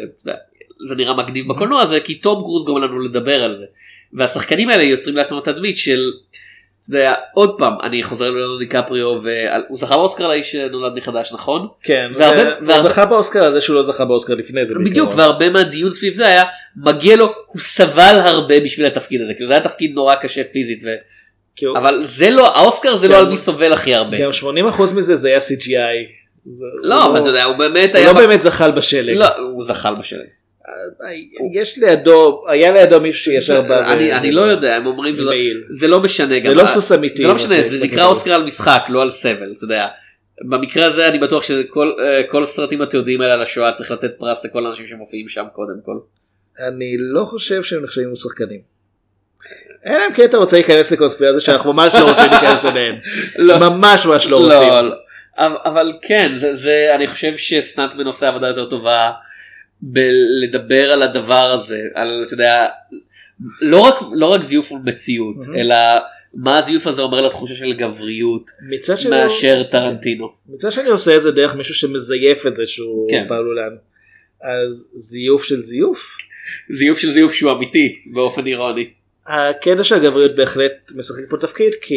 זה נראה מגניב בקולנוע הזה כי תום קרוז גורם לנו לדבר על זה והשחקנים האלה יוצרים לעצמם תדמית של. אתה יודע, עוד פעם אני חוזר ללאונרדו דיקפריו והוא זכה באוסקר לאיש שנולד מחדש נכון? כן, והרבה- והוא והרבה- זכה באוסקר הזה שהוא לא זכה באוסקר לפני זה. בדיוק בעיקרון. והרבה מהדיון סביב זה היה מגיע לו הוא סבל הרבה בשביל התפקיד הזה כאילו זה היה תפקיד נורא קשה פיזית ו... כאילו, אבל זה לא האוסקר זה גם- לא על מי סובל הכי הרבה. גם 80% מזה זה היה CGI. זה- לא הוא אבל אתה יודע הוא באמת הוא היה... לא באמת זחל בשלג. לא הוא זחל בשלג. יש לידו, היה לידו מישהו שישר בא. ו- אני לא יודע הם אומרים ומעיל. זה לא משנה זה גם. לא סוס אמיתי, זה לא משנה זה נקרא. אוסקר על משחק לא על סבל אתה יודע. במקרה הזה אני בטוח שכל אה, כל הסרטים התיעודיים האלה על השואה צריך לתת פרס לכל האנשים שמופיעים שם קודם כל. אני לא חושב שהם נחשבים לשחקנים. אלא אם כן אתה רוצה להיכנס לקונספירציה שאנחנו ממש לא רוצים להיכנס אליהן. לא. ממש ממש לא רוצים. לא, לא. אבל- כן אני חושב שסטנטמן עושה עבודה יותר טובה בלדבר על הדבר הזה על אתה יודע לא רק לא רק זיוף מציאות מהמם. אלא מה הזיוף הזה אומר לתחושה של גבריות מאשר טרנטינו. מצד שני עושה את זה דרך מישהו שמזייף את זה שהוא כן. פעלולן. אז זיוף של זיוף. זיוף של זיוף שהוא אמיתי באופן אירוני. הקטע של הגבריות בהחלט משחק פה תפקיד כי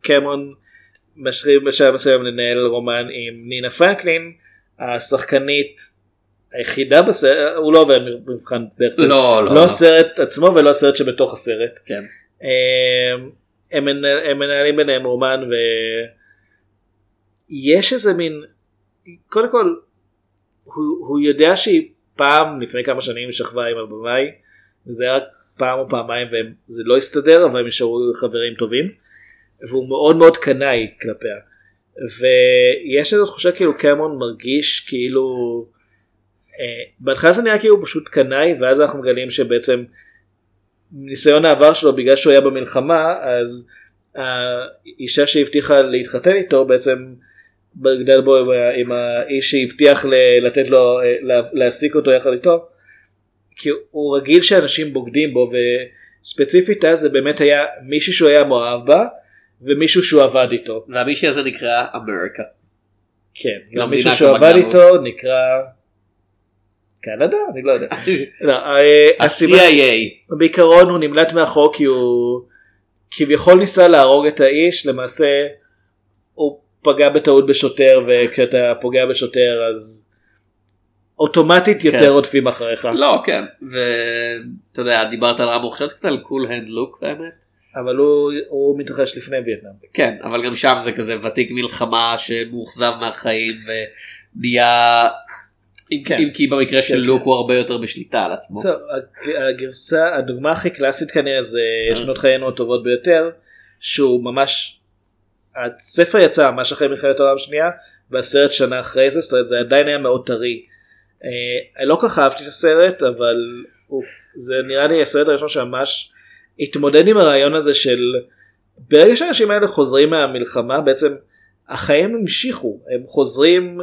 קמרון משרים בשלב מסוים לנהל רומן עם נינה פרנקלין השחקנית היחידה בסרט הוא לא עובר מבחן דרך לא, לא, לא לא. הסרט עצמו ולא הסרט שבתוך הסרט כן. הם, הם, מנהל- הם מנהלים ביניהם רומן ויש איזה מין קודם כל הוא, הוא יודע שהיא פעם לפני כמה שנים שכבה עם הבמאי וזה היה פעם או פעמיים וזה לא הסתדר אבל הם נשארו חברים טובים והוא מאוד מאוד קנאי כלפיה ויש איזו תחושה כאילו קמרון מרגיש כאילו בהתחלה זה נראה כאילו הוא פשוט קנאי ואז אנחנו מגלים שבעצם ניסיון העבר שלו בגלל שהוא היה במלחמה אז האישה שהבטיחה להתחתן איתו בעצם בגדל בו עם, האיש שהבטיח לתת לו אה, לה- להעסיק אותו יחד איתו. כי הוא רגיל שאנשים בוגדים בו וספציפית אז זה באמת היה מישהו שהוא היה מאוהב בה ומישהו שהוא עבד איתו. והמישהי הזה נקרא אמריקה. כן, לא מישהו שהוא עבד. איתו נקרא קנדה? אני לא יודע. לא, אה, ה-CIA. בעיקרון הוא נמלט מהחוק כי הוא כביכול ניסה להרוג את האיש למעשה הוא פגע בטעות בשוטר וכשאתה פוגע בשוטר אז אוטומטית יותר כן. רודפים אחריך לא כן ואתה יודע דיברת על רמבו חשבתי קצת על קול הנד לוק באמת. אבל הוא, הוא מתרחש לפני וייטנאם. כן אבל גם שם זה כזה ותיק מלחמה שמאוכזב מהחיים ונהיה כן. אם כי במקרה של כן, לוק הוא הרבה יותר בשליטה על עצמו. הג- הגרסה הדוגמה הכי קלאסית כנראה זה שנות חיינו הטובות ביותר שהוא ממש הספר יצא ממש אחרי מלחמת העולם השנייה והסרט שנה אחרי זה זאת אומרת זה עדיין היה מאוד טרי. אה, לא כל כך אהבתי את הסרט אבל זה נראה לי הסרט הראשון שממש התמודד עם הרעיון הזה של ברגע שהאנשים האלה חוזרים מהמלחמה בעצם החיים המשיכו הם חוזרים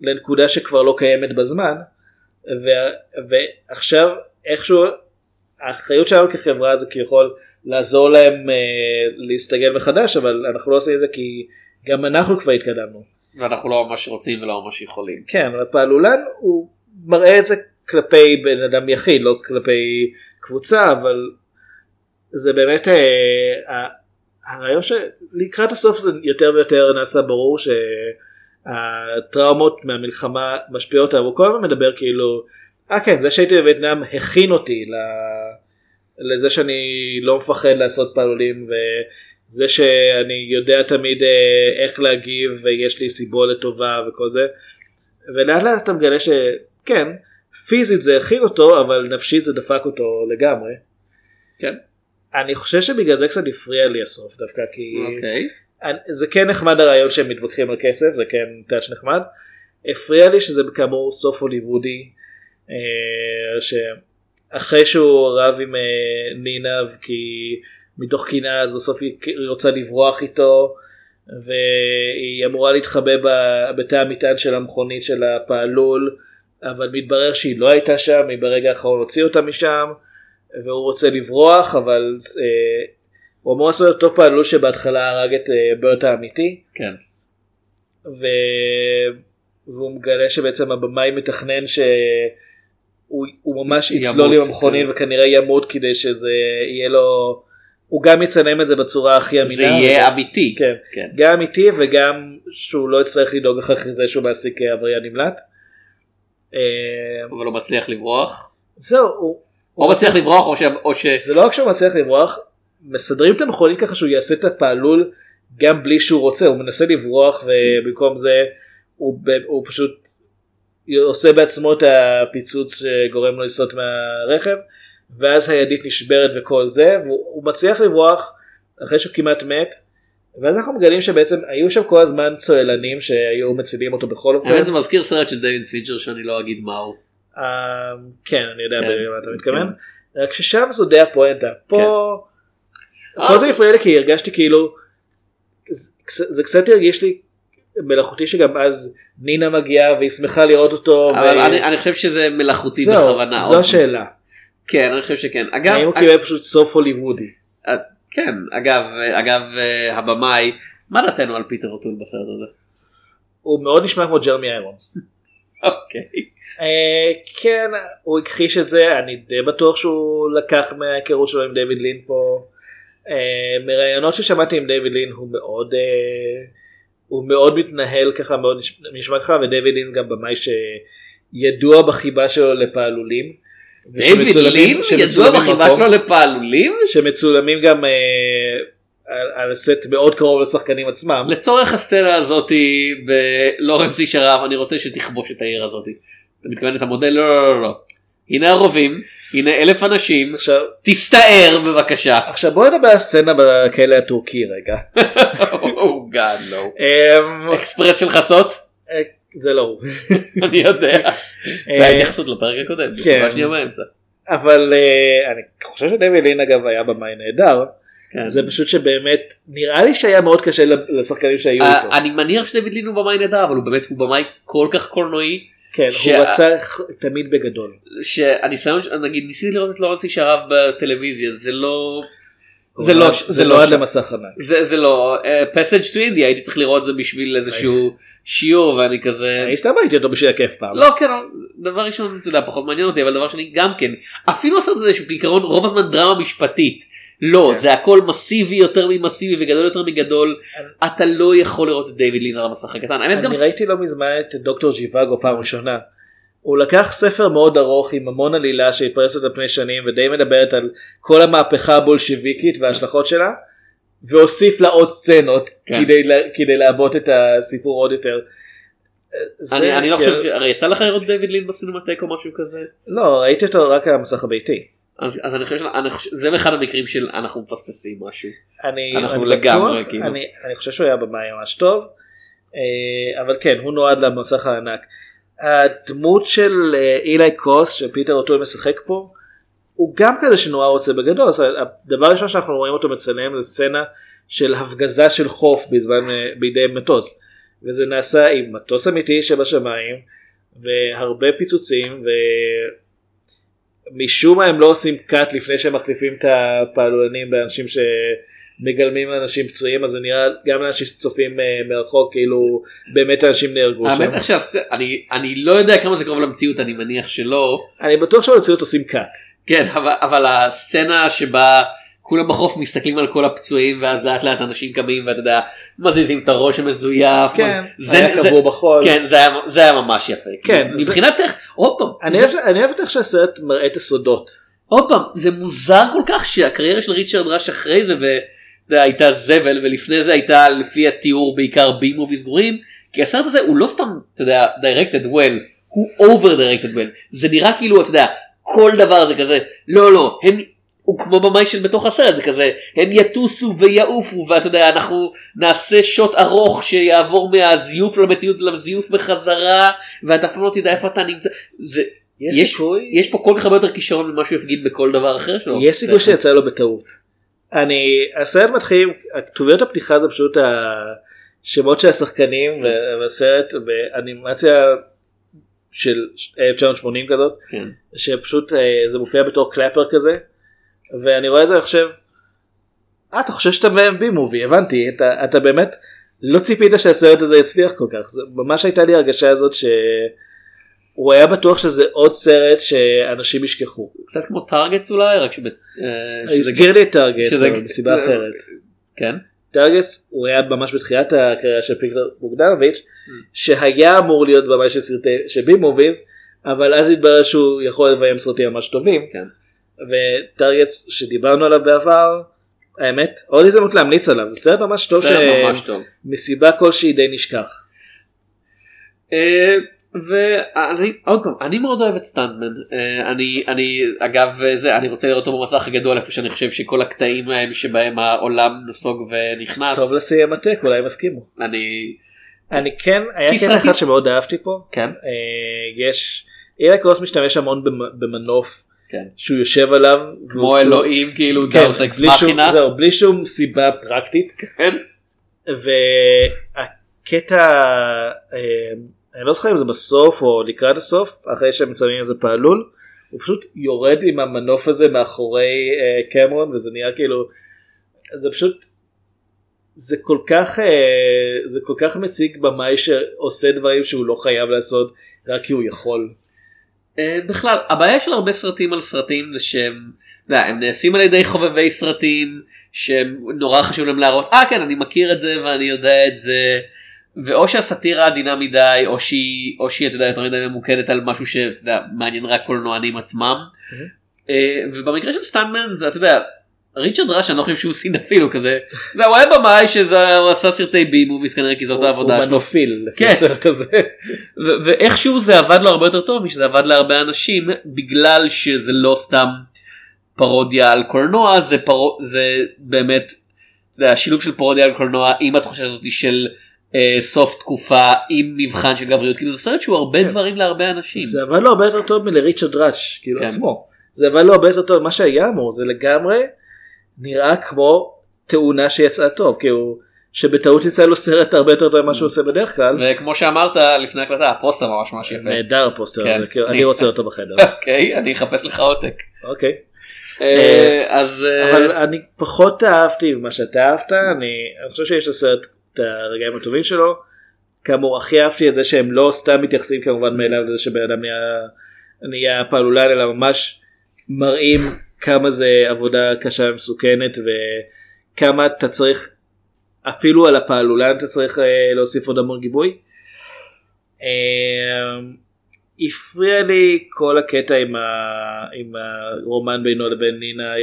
לנקודה שכבר לא קיימת בזמן ו- ועכשיו איכשהו האחריות שלנו כחברה זה כביכול לעזור להם אה, להסתגל מחדש אבל אנחנו לא עושים את זה כי גם אנחנו כבר התקדמנו. ואנחנו לא ממש רוצים ולא ממש יכולים. כן אבל פעלולן הוא מראה את זה כלפי בן אדם יחיד לא כלפי קבוצה אבל זה באמת אה, הרעיון שלקראת הסוף זה יותר ויותר נעשה ברור שהטראומות מהמלחמה משפיעות עליו הוא כל הזמן מדבר כאילו אה כן זה שהייתי בווייטנאם הכין אותי ל- לזה שאני לא מפחד לעשות פעלולים וזה שאני יודע תמיד אה, איך להגיב ויש לי סיבולת טובה וכל זה ולאט לאט אתה מגלה שכן פיזית זה הכין אותו אבל נפשית זה דפק אותו לגמרי. כן. אני חושב שבגלל זה קצת הפריע לי הסוף דווקא כי אוקיי. זה כן נחמד הרעיון שהם מתווכחים על כסף זה כן טאץ' נחמד. הפריע לי שזה כאמור סוף הוליוודי אה, שאחרי שהוא רב עם אה, נינה כי מתוך קנאה אז בסוף היא רוצה לברוח איתו והיא אמורה להתחבא בתא המטען של המכונית של הפעלול אבל מתברר שהיא לא הייתה שם היא ברגע האחרון הוציא אותה משם והוא רוצה לברוח אבל אה, הוא אמור לעשות אותו פעלול שבהתחלה הרג את אה, ברט האמיתי כן. ו... והוא מגלה שבעצם הבמאי מתכנן שהוא הוא ממש יצלול עם המכונית כן. וכנראה ימות כדי שזה יהיה לו הוא גם יצלם את זה בצורה הכי אמינה זה יהיה אבל- אמיתי. כן. כן. גם אמיתי וגם שהוא לא יצטרך לדאוג אחר כך זה שהוא מעסיק אה, עבריין נמלט. אה, אבל הוא מצליח לברוח. זהו הוא, או מצליח לברוח או ש... או ש... זה לא רק שהוא מצליח לברוח מסדרים את המכונית ככה שהוא יעשה את הפעלול גם בלי שהוא רוצה הוא מנסה לברוח ובמקום זה הוא, הוא פשוט עושה בעצמו את הפיצוץ שגורם לו לסטות מהרכב ואז הידית נשברת וכל זה והוא הוא מצליח לברוח אחרי שהוא כמעט מת ואז אנחנו מגלים שבעצם היו שם כל הזמן צוללנים שהיו מצילים אותו בכל אופן. האמת זה מזכיר סרט של דיוויד פינצ'ר שאני לא אגיד מהו. אה, כן אני יודע כן. במה אתה מתכוון. רק ששם זו די הפואנטה. פה פה זה הפריע לי כי הרגשתי כאילו זה- קצת הרגיש לי מלאכותי שגם אז נינה מגיעה והיא שמחה לראות אותו. אבל ו- אני אני חושב שזה מלאכותי זהו, בכוונה. זו עוד- השאלה. כן אני חושב שכן. אגב. האם הוא קיבל פשוט סוף הוליוודי. אה, כן אגב אגב אה, הבמאי מה דעתנו על פיטר אוטול בסרט הזה? הוא מאוד נשמע כמו ג'רמי איירונס. אוקיי. אה, כן הוא הכחיש את זה אני די בטוח שהוא לקח מההיכרות שלו עם דיוויד לין פה. אה, מראיונות ששמעתי עם דיוויד לין הוא מאוד אה, הוא מאוד מתנהל ככה מאוד נש- נשמע ככה ודייוויד לין גם במאי שידוע בחיבה שלו לפעלולים. דיוויד לין ידוע בחיבה שלו לפעלולים? שמצולמים גם אה, על, הסט מאוד קרוב לשחקנים עצמם. לצורך הסצנה הזאתי בלורנס איש הרב אני רוצה שתכבוש את העיר הזאתי. אתה מתכוון את המודל? לא לא לא לא. הנה הרובים, הנה אלף אנשים, עכשיו, תסתער בבקשה. עכשיו בוא נדבר על הסצנה בכלא הטורקי רגע. או גאד לא. אקספרס של חצות? זה לא הוא. אני יודע. זה אה, ההתייחסות לפרק הקודם. כן. שנייה באמצע. אבל אה, אני חושב שדויד לין אגב היה במאי נהדר. כן. זה פשוט שבאמת נראה לי שהיה מאוד קשה לשחקנים שהיו אה, איתו. אני מניח שדויד לין הוא במאי נהדר אבל הוא באמת הוא במאי כל כך קולנועי. כן, ש- הוא רצה תמיד בגדול. שהניסיון נגיד ניסיתי לראות את לורנס איש הרב בטלוויזיה זה לא. זה לא זה זה לא שם. למסך ענק. זה זה לא פסאג' טו אינדיה הייתי צריך לראות זה בשביל איזשהו שיעור ואני כזה אני סתם ראיתי אותו בשביל הכיף פעם. לא כן דבר ראשון אתה יודע פחות מעניין אותי אבל דבר שני גם כן אפילו לעשות את זה שהוא כעיקרון רוב הזמן דרמה משפטית לא כן. זה הכל מסיבי יותר ממסיבי וגדול יותר מגדול אתה לא יכול לראות את דיוויד לין על המסך הקטן אני ראיתי לא מזמן את דוקטור ז'יוואגו פעם ראשונה. הוא לקח ספר מאוד ארוך עם המון עלילה שהתפרסת על פני שנים ודי מדברת על כל המהפכה הבולשיביקית וההשלכות שלה והוסיף לה עוד סצנות כן. כדי, לעבות את הסיפור עוד יותר. אני אני לא כאילו- חושב הרי יצא לך לראות דיוויד לין בסינמטק או משהו כזה לא ראיתי אותו רק על המסך הביתי. אז אז אני חושב שאני חושב- זה אחד המקרים של אנחנו מפספסים משהו. אני, אנחנו אני לגמרי, בטוח, כאילו. אני, אני חושב שהוא היה במאי ממש טוב אה, אבל כן הוא נועד למסך הענק. הדמות של אה, אילי קוס שפיטר אוטול משחק פה הוא גם כזה שנורא רוצה בגדול אומרת, הדבר הראשון שאנחנו רואים אותו מצלם זה סצנה של הפגזה של חוף בזמן אה, בידי מטוס וזה נעשה עם מטוס אמיתי שבשמיים והרבה פיצוצים ומשום מה הם לא עושים קאט לפני שהם מחליפים את הפעלולנים באנשים שמגלמים אנשים פצועים אז זה נראה גם לאנשים שצופים אה, מרחוק כאילו באמת אנשים נהרגו שם. האמת איך שהסצ- אני אני לא יודע כמה זה קרוב למציאות אני מניח שלא. אני בטוח שבמציאות עושים קאט. כן אבל, אבל הסצנה שבה כולם בחוף מסתכלים על כל הפצועים ואז לאט לאט אנשים קמים ואתה יודע מזיזים את הראש המזויף. כן, זה, היה זה, קבור בחול. כן זה היה, זה היה ממש יפה. כן, מבחינת איך עוד פעם. אני זה- אוהב- אני אוהב איך שהסרט מראה את הסודות. עוד פעם זה מוזר כל כך שהקריירה של ריצ'רד ראש אחרי זה ואתה יודע, הייתה זבל ולפני זה הייתה לפי התיאור בעיקר בי מוביז גרועים כי הסרט הזה הוא לא סתם אתה יודע directed well הוא over directed well זה נראה כאילו אתה יודע כל דבר זה כזה לא לא הם הוא כמו במאי של בתוך הסרט זה כזה הם יטוסו ויעופו ואתה יודע אנחנו נעשה שוט ארוך שיעבור מהזיוף למציאות לזיוף בחזרה ואתה אפילו לא תדע איפה אתה נמצא זה יש יש, סיכוי? יש פה כל כך הרבה יותר כישרון ממה שהוא יפגיד בכל דבר אחר שלו. יש סיכוי שיצא לו בטעות. אני הסרט מתחיל כתוביות הפתיחה זה פשוט השמות של השחקנים והסרט באנימציה של 1980 כזאת כן. שפשוט אה, זה מופיע בתור קלאפר כזה ואני רואה את זה עכשיו אה, אתה חושב שאתה B movie הבנתי אתה, אתה באמת לא ציפית שהסרט הזה יצליח כל כך זה ממש הייתה לי הרגשה הזאת שהוא היה בטוח שזה עוד סרט שאנשים ישכחו. קצת כמו Targets אולי רק שב... אה, שזה- הזכיר לי את Targets שזה- אבל מסיבה אחרת. כן. Targets הוא היה ממש בתחילת הקריירה של פיטר בוגדנוביץ' שהיה אמור להיות במאי של סרטי של בי מוביז אבל אז התברר שהוא יכול לביים סרטים ממש טובים כן. וטארגטס שדיברנו עליו בעבר האמת עוד הזדמנות להמליץ עליו זה סרט ממש טוב סרט ממש טוב. שמסיבה כלשהי די נשכח. אה, ואני עוד פעם אני מאוד אוהב את סטנדמן אה, אני אני אגב אה, זה אני רוצה לראות אותו במסך הגדול איפה שאני חושב שכל הקטעים ההם שבהם העולם נסוג ונכנס טוב לסינמטק אולי הם הסכימו. אני אני כן היה קטע סרטים- אחד שמאוד אהבתי פה כן יש אילי קרוס משתמש המון במ- במנוף כן. שהוא יושב עליו כמו והוא- אלוהים כאילו deus ex בלי שום- machina. זהו, בלי שום סיבה פרקטית כן. והקטע אה, אני לא זוכר אם זה בסוף או לקראת הסוף אחרי שהם מצלמים איזה פעלול הוא פשוט יורד עם המנוף הזה מאחורי אה, קמרון וזה נראה כאילו זה פשוט זה כל כך אה, זה כל כך מציג במאי שעושה דברים שהוא לא חייב לעשות רק כי הוא יכול. אה, בכלל הבעיה של הרבה סרטים על סרטים זה שהם יודע, הם נעשים על ידי חובבי סרטים שנורא חשוב להם להראות אה כן אני מכיר את זה ואני יודע את זה ואו שהסאטירה עדינה מדי או שהיא או שהיא אתה יודע יותר מדי ממוקדת על משהו שמעניין רק קולנוענים עצמם אה, ובמקרה של סטנמן זה אתה יודע. ריצ'רד ראש אני לא חושב שהוא סינפיל הוא כזה הוא היה במאי שזה הוא עשה סרטי בי מוביס כנראה כי זאת הוא- העבודה הוא שלו. מנופיל לפי כן. הסרט הזה. ואיכשהו זה עבד לו הרבה יותר טוב משזה עבד להרבה אנשים בגלל שזה לא סתם פרודיה על קולנוע זה. זה באמת יודע, השילוב של פרודיה על קולנוע עם התחושה הזאת של אה, סוף תקופה עם מבחן של גבריות כאילו זה סרט שהוא הרבה דברים להרבה אנשים. זה עבד לו הרבה יותר טוב מלריצ'רד ראש כאילו כן. עצמו. זה אבל לא הרבה יותר טוב ממה שהיה אמור זה לגמרי נראה כמו תאונה שיצאה טוב כאילו שבטעות יצא לו סרט הרבה יותר טוב ממה שהוא עושה בדרך כלל. וכמו שאמרת לפני הקלטה הפוסטר ממש ממש יפה. נהדר הפוסטר כן, הזה כאילו, אני- אני רוצה אותו בחדר. אוקיי אני אחפש לך עותק. אוקיי. אה, אז אה, אבל אני פחות אהבתי ממה שאתה אהבת אני אני חושב שיש לסרט את הרגעים הטובים שלו. כאמור הכי אהבתי את זה שהם לא סתם מתייחסים כמובן מאליו לזה שבן אדם נהיה פעלולן אלא ממש מראים כמה זה עבודה קשה ומסוכנת וכמה אתה צריך אפילו על הפעלולן אתה צריך אה, להוסיף עוד המון גיבוי. אה, הפריע לי כל הקטע עם, ה... עם הרומן בינו לבין נינה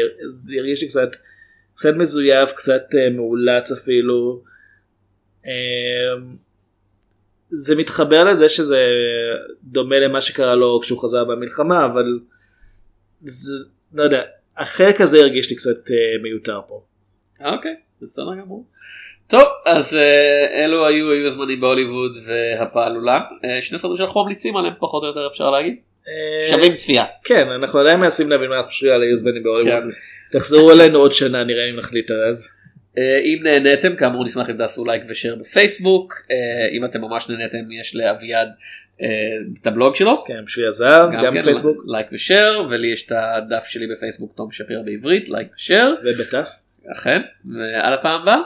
זה הרגיש לי קצת קצת מזויף קצת אה, מאולץ אפילו. אה, זה מתחבר לזה שזה דומה למה שקרה לו כשהוא חזר במלחמה אבל זה לא יודע החלק הזה הרגיש לי קצת אה, מיותר פה. אוקיי בסדר גמור. טוב אז אה, אלו היו היו הזמנים בהוליווד והפעלולה אה, שני סרטים שאנחנו ממליצים עליהם פחות או יותר אפשר להגיד. שווים צפייה. כן אנחנו עדיין מנסים להבין מה אנחנו חושבים על היוזבנים בהוליווד. כן. תחזרו אלינו עוד שנה נראה אם נחליט אז. אם נהניתם כאמור נשמח אם תעשו לייק ו share בפייסבוק אם אתם ממש נהניתם יש לאביעד את הבלוג שלו. כן בשביל הזהב גם כן, בפייסבוק לייק ו share ולי יש את הדף שלי בפייסבוק תום שפיר בעברית לייק ו share. ובתף. אכן ועד הפעם הבאה.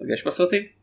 נפגש בסרטים.